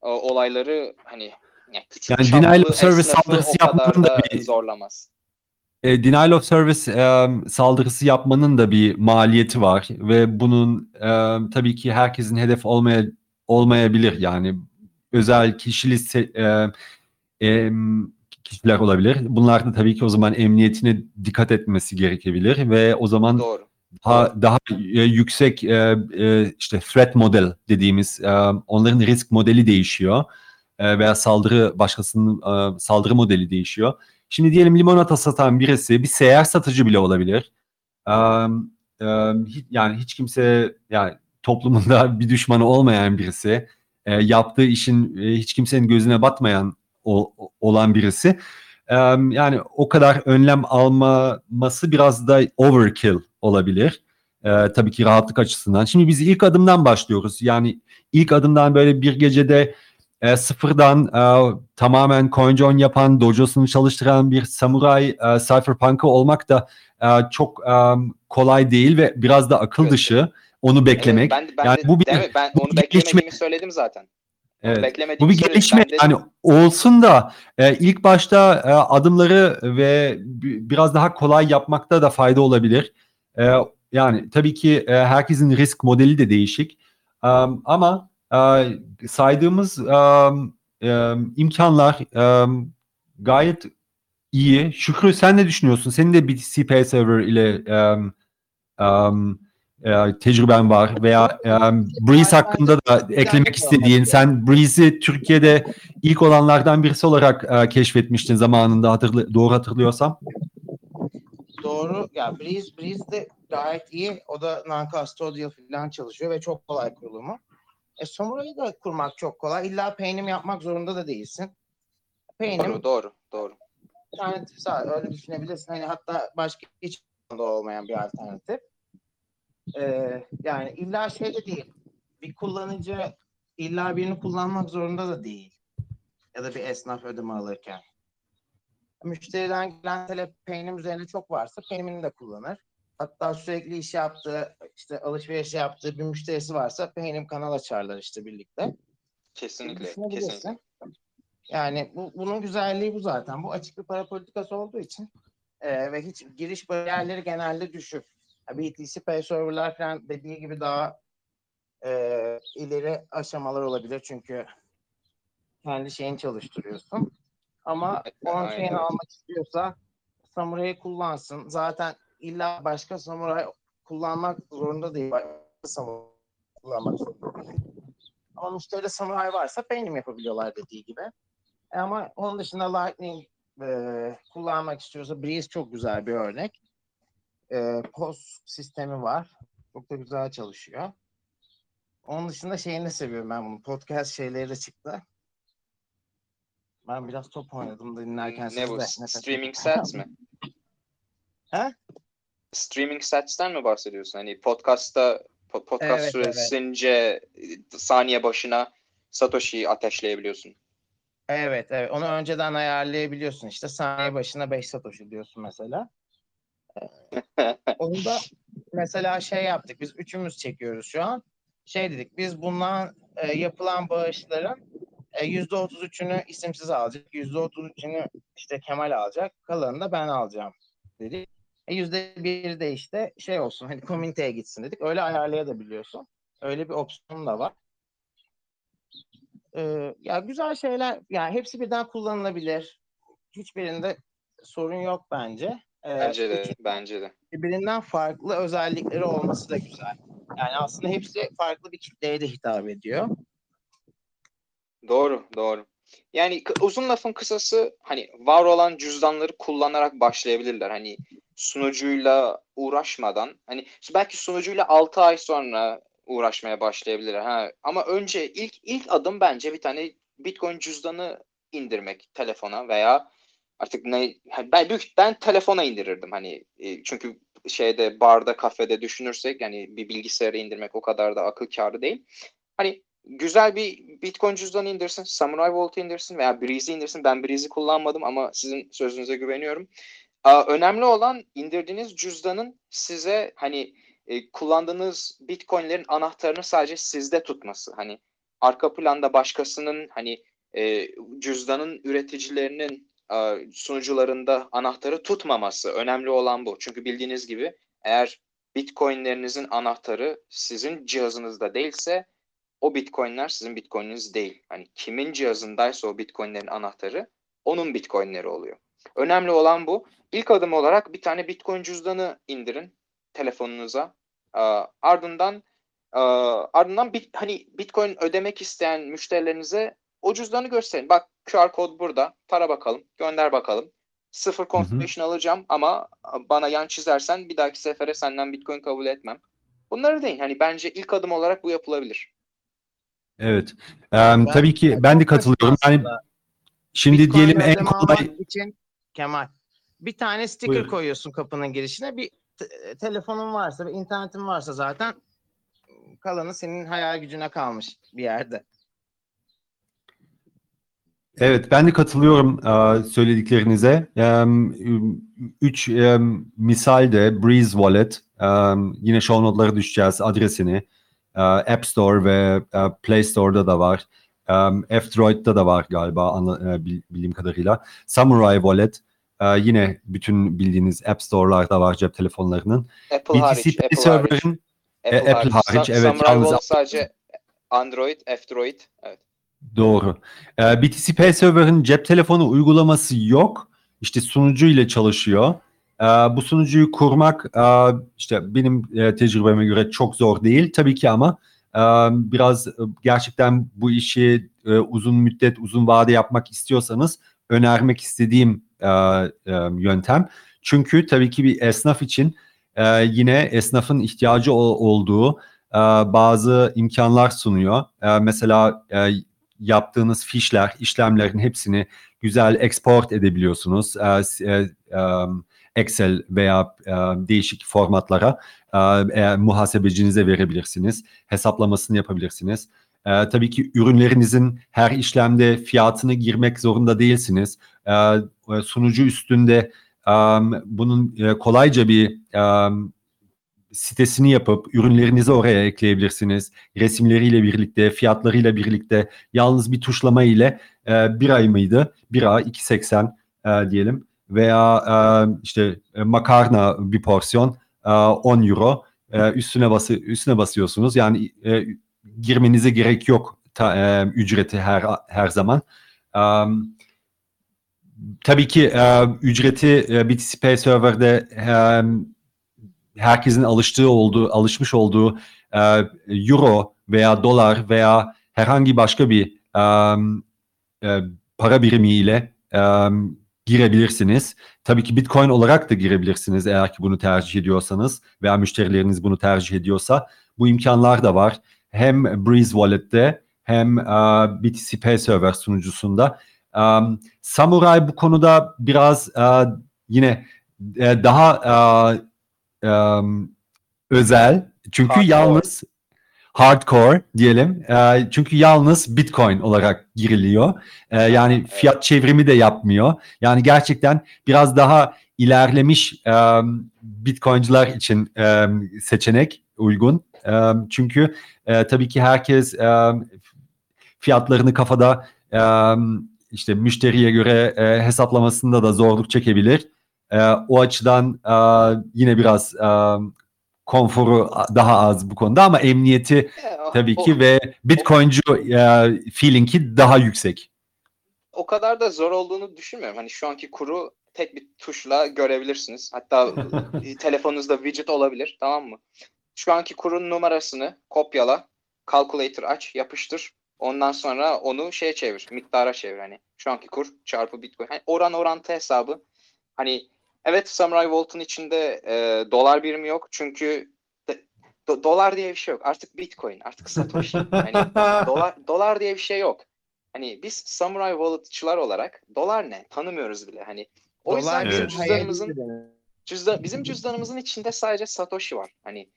o, olayları hani yani küçük Yani denial of service saldırısı yapmanın da bir- zorlamaz. E, denial of service e, saldırısı yapmanın da bir maliyeti var ve bunun e, tabii ki herkesin hedef olmaya olmayabilir. Yani özel kişili e, e, kişiler olabilir. Bunlar da tabii ki o zaman emniyetine dikkat etmesi gerekebilir ve o zaman Doğru. daha daha e, yüksek e, e, işte threat model dediğimiz e, onların risk modeli değişiyor E, veya saldırı başkasının e, saldırı modeli değişiyor. Şimdi diyelim limonata satan birisi bir seyyar satıcı bile olabilir. E, e, yani hiç kimse yani toplumunda bir düşmanı olmayan birisi e, yaptığı işin e, hiç kimsenin gözüne batmayan o- olan birisi. E, yani o kadar önlem almaması biraz da overkill olabilir. E, tabii ki rahatlık açısından. Şimdi biz ilk adımdan başlıyoruz. Yani ilk adımdan böyle bir gecede e, sıfırdan e, tamamen CoinJoin yapan, dojosunu çalıştıran bir samuray e, cypherpunk'ı olmak da e, çok e, kolay değil ve biraz da akıl Evet. dışı onu beklemek. Evet, ben, ben Yani de, bu bir- mi? ben bu onu bir beklemediğimi söyledim zaten. Evet. Bu bir gelişme yani olsun da e, ilk başta e, adımları ve bi- biraz daha kolay yapmakta da fayda olabilir. E, yani tabii ki e, herkesin risk modeli de değişik. Um, ama saydığımız um, e, imkanlar um, gayet iyi. Şükrü sen ne düşünüyorsun? Senin de bir CPA server ile e, tecrüben var veya Breeze hakkında da eklemek istediğin sen Breeze'i Türkiye'de ilk olanlardan birisi olarak keşfetmiştin zamanında hatırlı, doğru hatırlıyorsam. Doğru. Ya Breeze, Breeze de gayet iyi. O da non-custodial falan çalışıyor ve çok kolay kurulumu. E Samurai'yi da kurmak çok kolay. İlla paynim yapmak zorunda da değilsin. Paynim Doğru, doğru, doğru. alternatif sağ öyle düşünebilirsin. Hani hatta başka hiç olmayan bir alternatif. Ee, yani illa şey de değil. Bir kullanıcı illa birini kullanmak zorunda da değil. Ya da bir esnaf ödeme alırken. Müşteriden gelen talep paynim üzerine çok varsa paymini de kullanır. Hatta sürekli iş yaptığı, işte alışveriş yaptığı bir müşterisi varsa paynim kanal açarlar işte birlikte. Kesinlikle, Düşünebilirsin. kesinlikle. Yani bu, bunun güzelliği bu zaten. Bu açık bir para politikası olduğu için e, ve hiç giriş bariyerleri genelde düşük. BTC Pay serverlar falan dediği gibi daha e, ileri aşamalar olabilir çünkü kendi şeyini çalıştırıyorsun. Ama on evet. almak istiyorsa Samurai'yi kullansın. Zaten illa başka Samurai kullanmak zorunda değil. Başka Samurai kullanmak zorunda değil. Ama müşteride Samurai varsa Paynim yapabiliyorlar dediği gibi. E Ama onun dışında Lightning e, kullanmak istiyorsa Breeze çok güzel bir örnek. E, POS sistemi var. Çok da güzel çalışıyor. Onun dışında şeyini seviyorum ben bunu. Podcast şeyleri de çıktı. Ben biraz top oynadım da dinlerken. Ne bu? Streaming sets mi? He? Streaming sets'ten mi bahsediyorsun? Hani podcast'ta po- podcast Evet, evet. süresince e, saniye başına Satoshi'yi ateşleyebiliyorsun. Evet, evet. Onu önceden ayarlayabiliyorsun. İşte saniye başına 5 satoshi diyorsun mesela. <laughs> Onu da mesela şey yaptık. Biz üçümüz çekiyoruz şu an. Şey dedik. Biz bundan e, yapılan bağışların e, %33'ünü isimsiz alacak. %33'ünü işte Kemal alacak. Kalanını da ben alacağım dedik. E, %1 de işte şey olsun. Hani komüniteye gitsin dedik. Öyle ayarlayabiliyorsun. Öyle bir opsiyon da var. Ee, ya güzel şeyler. Yani hepsi birden kullanılabilir. Hiçbirinde sorun yok bence. Ee, Bence de, bence de. birbirinden farklı özellikleri olması da güzel. Yani aslında hepsi farklı bir kitleye de hitap ediyor. Doğru, doğru. Yani uzun lafın kısası hani var olan cüzdanları kullanarak başlayabilirler. Hani sunucuyla uğraşmadan hani belki sunucuyla 6 ay sonra uğraşmaya başlayabilirler. Ha. Ama önce ilk ilk adım bence bir tane Bitcoin cüzdanı indirmek telefona veya artık ne ben büyük ben telefona indirirdim hani e, çünkü şeyde barda kafede düşünürsek yani bir bilgisayara indirmek o kadar da akıl kârı değil. Hani güzel bir Bitcoin cüzdanı indirsin, Samurai Vault indirsin veya Breeze'i indirsin. Ben Breeze'i kullanmadım ama sizin sözünüze güveniyorum. Önemli olan indirdiğiniz cüzdanın size hani e, kullandığınız Bitcoin'lerin anahtarını sadece sizde tutması. Hani arka planda başkasının hani e, cüzdanın üreticilerinin e, sunucularında anahtarı tutmaması. Önemli olan bu. Çünkü bildiğiniz gibi eğer Bitcoin'lerinizin anahtarı sizin cihazınızda değilse o Bitcoin'ler sizin Bitcoin'iniz değil. Hani kimin cihazındaysa o Bitcoin'lerin anahtarı onun Bitcoin'leri oluyor. Önemli olan bu. İlk adım olarak bir tane Bitcoin cüzdanı indirin telefonunuza. Aa, ardından aa, ardından bit, hani Bitcoin ödemek isteyen müşterilerinize o cüzdanı gösterin. Bak QR kod burada. Tara bakalım. Gönder bakalım. Sıfır confirmation alacağım ama bana yan çizersen bir dahaki sefere senden Bitcoin kabul etmem. Bunları deyin. Hani bence ilk adım olarak bu yapılabilir. Evet. Em, tabii ki ben de katılıyorum. Yani şimdi Bitcoin diyelim en kolay için Kemal bir tane sticker Buyurun. koyuyorsun kapının girişine. Bir te- telefonun varsa, bir internetin varsa zaten kalanı senin hayal gücüne kalmış bir yerde. Evet, ben de katılıyorum e, söylediklerinize. Em, Üç misal de Breeze Wallet, yine show notlara düşeceğiz adresini. E, App Store ve e, Play Store'da da var. F-Droid'da da var galiba anla- e, bil- bildiğim kadarıyla. Samurai Wallet, e, yine bütün bildiğiniz App Store'larda var cep telefonlarının. Apple hariç. BTC Pay Apple hariç. Server'ın Apple, Apple hariç. hariç, evet, yalnız- sadece Android, F-Droid. Evet. Doğru. Ee, BTC Pay Server'ın cep telefonu uygulaması yok. İşte sunucu ile çalışıyor. Ee, bu sunucuyu kurmak e, işte benim e, tecrübeme göre çok zor değil tabii ki ama e, biraz e, gerçekten bu işi e, uzun müddet, uzun vade yapmak istiyorsanız önermek istediğim e, e, yöntem. Çünkü tabii ki bir esnaf için e, yine esnafın ihtiyacı ol- olduğu e, bazı imkanlar sunuyor. E, mesela e, yaptığınız fişler, işlemlerin hepsini güzel export edebiliyorsunuz. E, e, e, Excel veya e, değişik formatlara e, eğer muhasebecinize verebilirsiniz. Hesaplamasını yapabilirsiniz. E, tabii ki ürünlerinizin her işlemde fiyatını girmek zorunda değilsiniz. E, e, sunucu üstünde e, bunun e, kolayca bir e, sitesini yapıp ürünlerinizi oraya ekleyebilirsiniz. Resimleriyle birlikte, fiyatlarıyla birlikte yalnız bir tuşlama ile e, bir ay mıydı? Bir ay 2.80 e, diyelim veya e, işte e, makarna bir porsiyon e, 10 euro e, üstüne bası üstüne basıyorsunuz. Yani e, girmenize gerek yok ta, e, ücreti her her zaman. E, tabii ki e, ücreti e, BTC Pay Server'de e, herkesin alıştığı olduğu, alışmış olduğu e, euro veya dolar veya herhangi başka bir e, e, para birimiyle e, girebilirsiniz. Tabii ki Bitcoin olarak da girebilirsiniz eğer ki bunu tercih ediyorsanız veya müşterileriniz bunu tercih ediyorsa. Bu imkanlar da var. Hem Breeze Wallet'te hem e, BTC Pay Server sunucusunda. E, Samurai bu konuda biraz e, yine daha özel. Çünkü Hardcore. yalnız hardcore diyelim. Çünkü yalnız Bitcoin olarak giriliyor. Yani fiyat çevrimi de yapmıyor. Yani gerçekten biraz daha ilerlemiş e, Bitcoin'ciler için seçenek uygun. Çünkü e, tabii ki herkes fiyatlarını kafada işte müşteriye göre e, hesaplamasında da zorluk çekebilir. E, o açıdan yine biraz konforu daha az bu konuda ama emniyeti tabii ki ve Bitcoin'cu feeling'i daha yüksek. o kadar da zor olduğunu düşünmüyorum. Hani şu anki kuru tek bir tuşla görebilirsiniz. Hatta <laughs> telefonunuzda widget olabilir, tamam mı? Şu anki kurun numarasını kopyala, calculator aç, yapıştır. Ondan sonra onu şeye çevir, miktara çevir hani. Şu anki kur çarpı Bitcoin. Hani oran orantı hesabı. Hani evet Samurai Vault'un içinde e, dolar birimi yok. Çünkü de- do- dolar diye bir şey yok. Artık Bitcoin, artık Satoshi. Hani <laughs> dolar dolar diye bir şey yok. Hani biz Samurai Wallet'çılar olarak dolar ne? Tanımıyoruz bile. Hani o yüzden Dolar bizim Evet. cüzdanımızın cüzdan bizim cüzdanımızın içinde sadece Satoshi var. Hani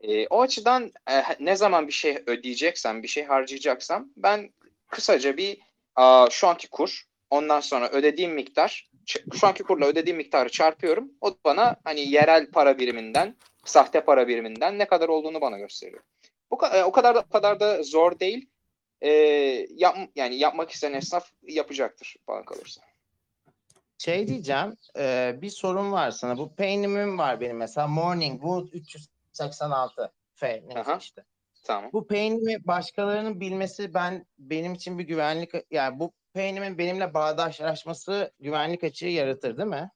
e, o açıdan e, ne zaman bir şey ödeyeceksem, bir şey harcayacaksam ben kısaca bir a, şu anki kur, ondan sonra ödediğim miktar, şu anki kurla ödediğim miktarı çarpıyorum. O bana hani yerel para biriminden, sahte para biriminden ne kadar olduğunu bana gösteriyor. Bu e, o kadar da o kadar da zor değil. E, yap, yani yapmak isteyen esnaf yapacaktır bana kalırsa. Şey diyeceğim, e, bir sorun var sana. Bu peynimim var benim mesela. Morning Wood 386 F neyse Aha. işte. Tamam. Bu peynimi başkalarının bilmesi ben benim için bir güvenlik yani bu peynimin benimle bağdaşlaşması güvenlik açığı yaratır değil mi?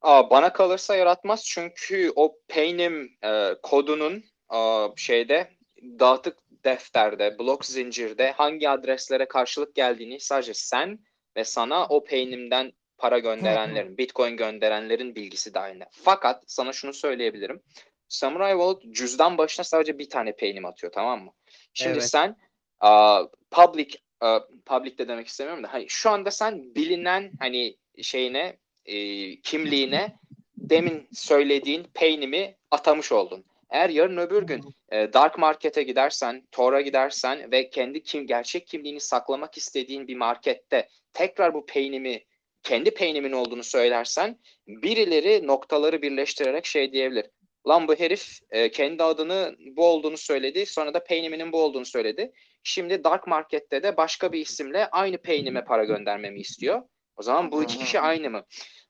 Aa, bana kalırsa yaratmaz çünkü o paynim e, kodunun e, şeyde dağıtık defterde, blok zincirde hangi adreslere karşılık geldiğini sadece sen ve sana o paynimden para gönderenlerin, bitcoin gönderenlerin bilgisi dahilinde. Fakat sana şunu söyleyebilirim. Samurai Wallet cüzdan başına sadece bir tane paynim atıyor tamam mı? Şimdi Evet. sen a, public a, public de demek istemiyorum da hani şu anda sen bilinen hani şeyine e, kimliğine demin söylediğin peynimi atamış oldun. Eğer yarın öbür gün e, dark market'e gidersen, Tor'a gidersen ve kendi kim gerçek kimliğini saklamak istediğin bir markette tekrar bu peynimi kendi peynimin olduğunu söylersen birileri noktaları birleştirerek şey diyebilir. Lan bu herif e, kendi adını bu olduğunu söyledi. Sonra da peyniminin bu olduğunu söyledi. Şimdi dark markette de başka bir isimle aynı peynime para göndermemi istiyor. O zaman bu iki kişi aynı mı?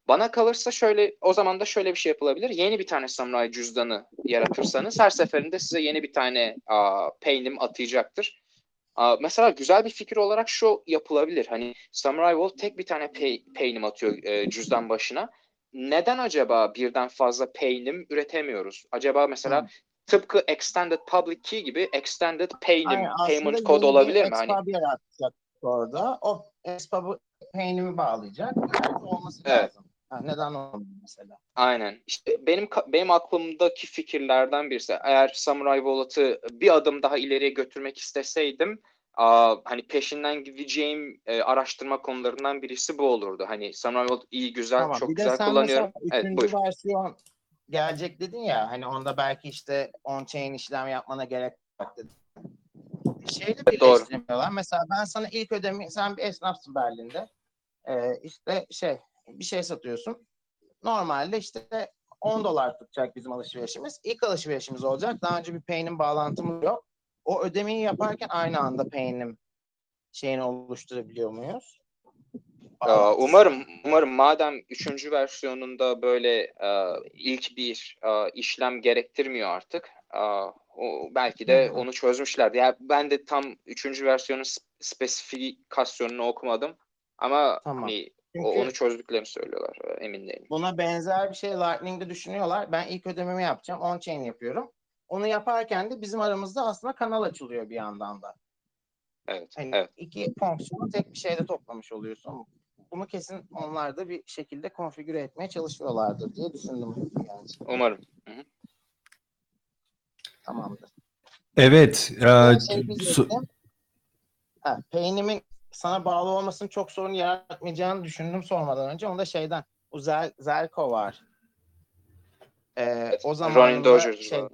Bana kalırsa şöyle o zaman da şöyle bir şey yapılabilir. Yeni bir tane samuray cüzdanı yaratırsanız her seferinde size yeni bir tane a, peynim atayacaktır. A, mesela güzel bir fikir olarak şu yapılabilir. Hani Samurai Wolf tek bir tane pay, peynim atıyor e, cüzdan başına. Neden acaba birden fazla peynim üretemiyoruz? Acaba mesela Hı. tıpkı Extended Public Key gibi Extended Paynim, Aynen, Payment bir olabilir mi? Hani expub yaratacak orada. O expub'ı peynimi bağlayacak. Olması Evet. lazım. Ha, neden olmuyor mesela? Aynen. İşte benim benim aklımdaki fikirlerden birisi. Eğer Samurai Wallet'ı bir adım daha ileriye götürmek isteseydim, hani peşinden gideceğim e, araştırma konularından birisi bu olurdu. Hani Samurai Wallet iyi güzel, Tamam. çok bir de güzel sen kullanıyorum. mesela Evet, buyur. versiyon gelecek dedin ya hani onda belki işte on-chain işlem yapmana gerek yok dedin. Şeyle birleştirmiyorlar. Mesela ben sana ilk ödemi, sen bir esnafsın Berlin'de. Ee, işte şey, bir şey satıyorsun. Normalde işte 10 dolar tutacak bizim alışverişimiz. İlk alışverişimiz olacak. Daha önce bir paynim bağlantımız yok. O ödemeyi yaparken aynı anda paynim şeyini oluşturabiliyor muyuz? Aa, umarım umarım madem üçüncü versiyonunda böyle e, ilk bir e, işlem gerektirmiyor artık. aa, o belki de onu çözmüşlerdi. Yani ben de tam üçüncü versiyonun sp- spesifikasyonunu okumadım. Ama Tamam. hani Çünkü onu çözdüklerini söylüyorlar. e, Emin değilim. Buna benzer bir şey Lightning'de düşünüyorlar. Ben ilk ödememi yapacağım. On-chain yapıyorum. Onu yaparken de bizim aramızda aslında kanal açılıyor bir yandan da. Evet. Hani Evet. iki fonksiyonu tek bir şeyde toplamış oluyorsun. Bunu kesin onlar da bir şekilde konfigüre etmeye çalışıyorlardır diye düşündüm. Yani Umarım. tamamdır. Evet. e, şey su- diyecektim. Ha, peynimin sana bağlı olmasının çok sorun yaratmayacağını düşündüm sormadan önce. Onda şeyden o Zel, Zelko var. Ee, o Ronin zaman şey,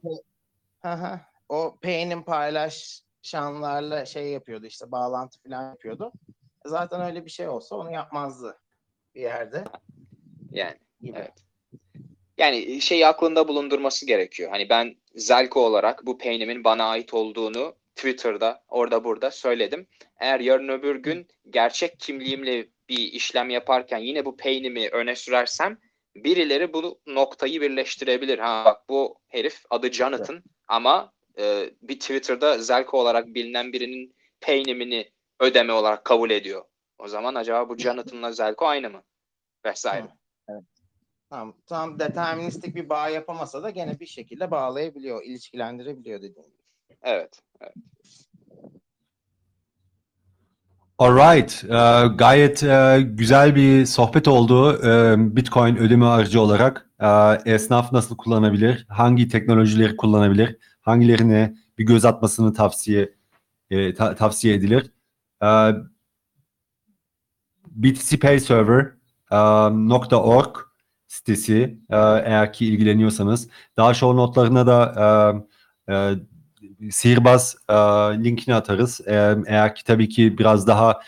o Payne'in paylaşanlarla şey yapıyordu işte bağlantı falan yapıyordu. Zaten öyle bir şey olsa onu yapmazdı bir yerde. Yani Gibi. evet. Yani şeyi aklında bulundurması gerekiyor. Hani ben Zelko olarak bu peynimin bana ait olduğunu Twitter'da orada burada söyledim. Eğer yarın öbür gün gerçek kimliğimle bir işlem yaparken yine bu peynimi öne sürersem birileri bu noktayı birleştirebilir. Ha bak bu herif adı Jonathan ama e, bir Twitter'da Zelko olarak bilinen birinin peynimini ödeme olarak kabul ediyor. O zaman acaba bu Jonathan'la Zelko aynı mı? Vesaire. Evet. Tam, tam deterministik bir bağ yapamasa da gene bir şekilde bağlayabiliyor, ilişkilendirebiliyor dediğim gibi. Evet. evet. Alright, e, gayet e, güzel bir sohbet oldu e, Bitcoin ödeme aracı olarak. E, esnaf nasıl kullanabilir, hangi teknolojileri kullanabilir, hangilerine bir göz atmasını tavsiye e, ta- tavsiye edilir. E, btcpayserver.org sitesi e, eğer ki ilgileniyorsanız. Daha show notlarına da e, e, sihirbaz linkini atarız. Eğer ki tabii ki biraz daha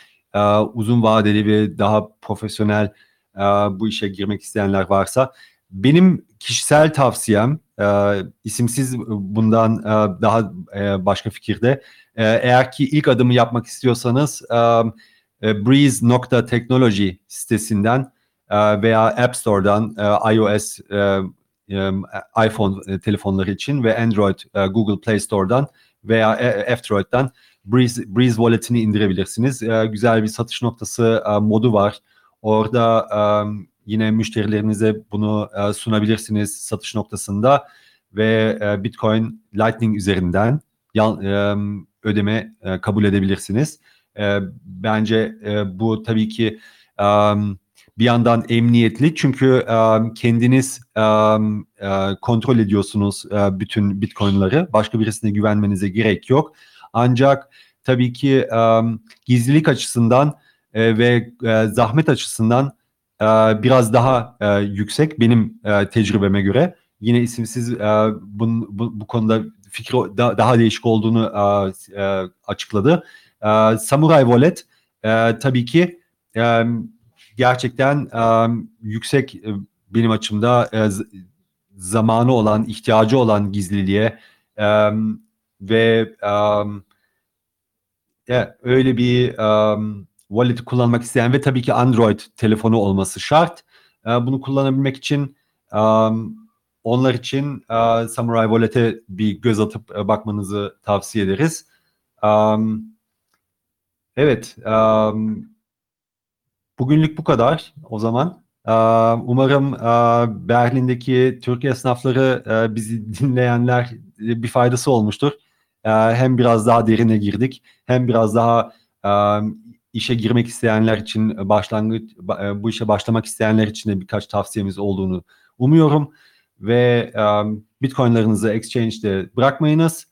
uzun vadeli ve daha profesyonel bu işe girmek isteyenler varsa. Benim kişisel tavsiyem e, isimsiz bundan e, daha e, başka fikirde. E, eğer ki ilk adımı yapmak istiyorsanız e, e, breeze.technology sitesinden e, veya App Store'dan e, iOS e, e, iPhone e, telefonları için ve Android Google Play Store'dan veya F-Droid'dan Breeze, Breeze Wallet'ini indirebilirsiniz. Güzel bir satış noktası modu var. Orada yine müşterilerinize bunu e, sunabilirsiniz satış noktasında ve e, Bitcoin Lightning üzerinden yan, e, ödeme e, kabul edebilirsiniz. E, bence e, bu tabii ki e, bir yandan emniyetli çünkü e, kendiniz e, e, kontrol ediyorsunuz e, bütün bitcoinları. Başka birisine güvenmenize gerek yok. Ancak tabii ki e, gizlilik açısından e, ve e, zahmet açısından e, biraz daha e, yüksek benim e, tecrübeme göre. Yine isimsiz e, bu, bu konuda fikri da, daha değişik olduğunu e, açıkladı. Samurai Wallet e, tabii ki gerçekten yüksek benim açımda e, zamanı olan, ihtiyacı olan gizliliğe ve öyle bir wallet'i kullanmak isteyen ve tabii ki Android telefonu olması şart. E, bunu kullanabilmek için e, onlar için e, Samurai Wallet'e bir göz atıp e, bakmanızı tavsiye ederiz. E, evet, e, Bugünlük bu kadar o zaman. Umarım Berlin'deki Türk esnafları bizi dinleyenler bir faydası olmuştur. Hem biraz daha derine girdik hem biraz daha işe girmek isteyenler için başlangıç bu işe başlamak isteyenler için de birkaç tavsiyemiz olduğunu umuyorum ve Bitcoin'larınızı exchange'de bırakmayınız.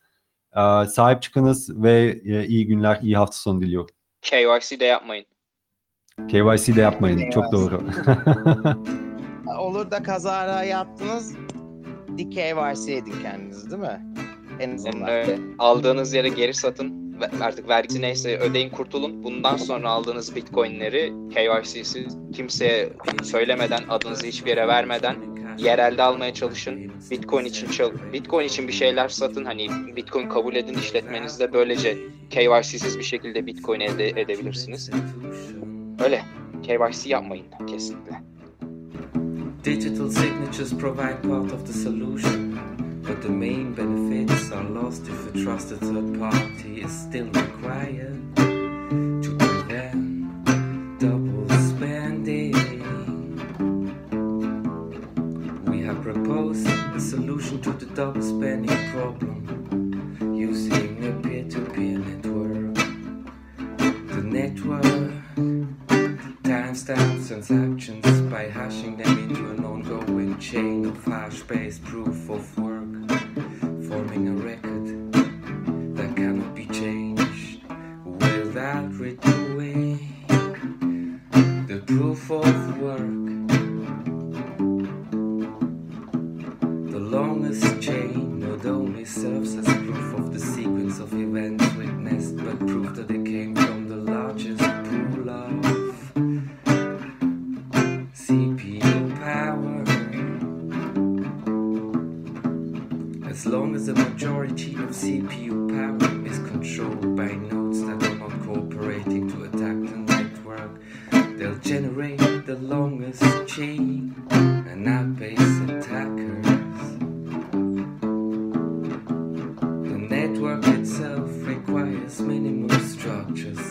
Sahip çıkınız ve iyi günler, iyi hafta sonu diliyorum. KYC de yapmayın. KYC de yapmayın. Çok doğru. <laughs> Olur da kazara yaptınız. DKYC edin kendiniz değil mi? En azından. Yani, aldığınız yere geri satın. Artık vergisi neyse ödeyin kurtulun. Bundan sonra aldığınız bitcoinleri KYC'siz kimseye söylemeden adınızı hiçbir yere vermeden yerelde almaya çalışın. Bitcoin için çal Bitcoin için bir şeyler satın. Hani Bitcoin kabul edin işletmenizde böylece KYC'siz bir şekilde Bitcoin elde edebilirsiniz. Öyle. KYC yapmayın kesinlikle. Digital signatures provide part of the solution, but the main benefits are lost if a trusted third party is still required to prevent double spending. We have proposed a solution to the double spending problem using a peer-to-peer network. The network timestamp transactions by hashing them into an ongoing chain of hash-based proof of work, forming a record that cannot be changed without redoing the proof of work. The longest chain not only serves as long as the majority of CPU power is controlled by nodes that are not cooperating to attack the network, they'll generate the longest chain and outpace attackers. The network itself requires minimal structures.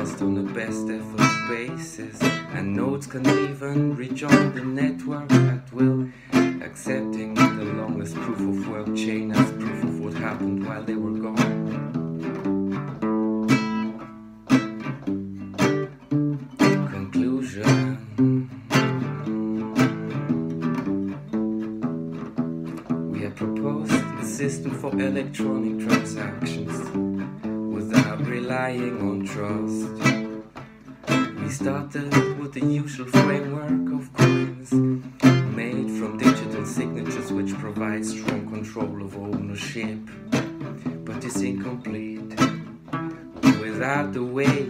On the best effort basis, and nodes can even rejoin the network at will, accepting the longest proof of work chain as proof of what happened while they were gone. Conclusion. We have proposed a system for electronic transactions relying on trust. We started with the usual framework of coins made from digital signatures which provide strong control of ownership, but is incomplete without the way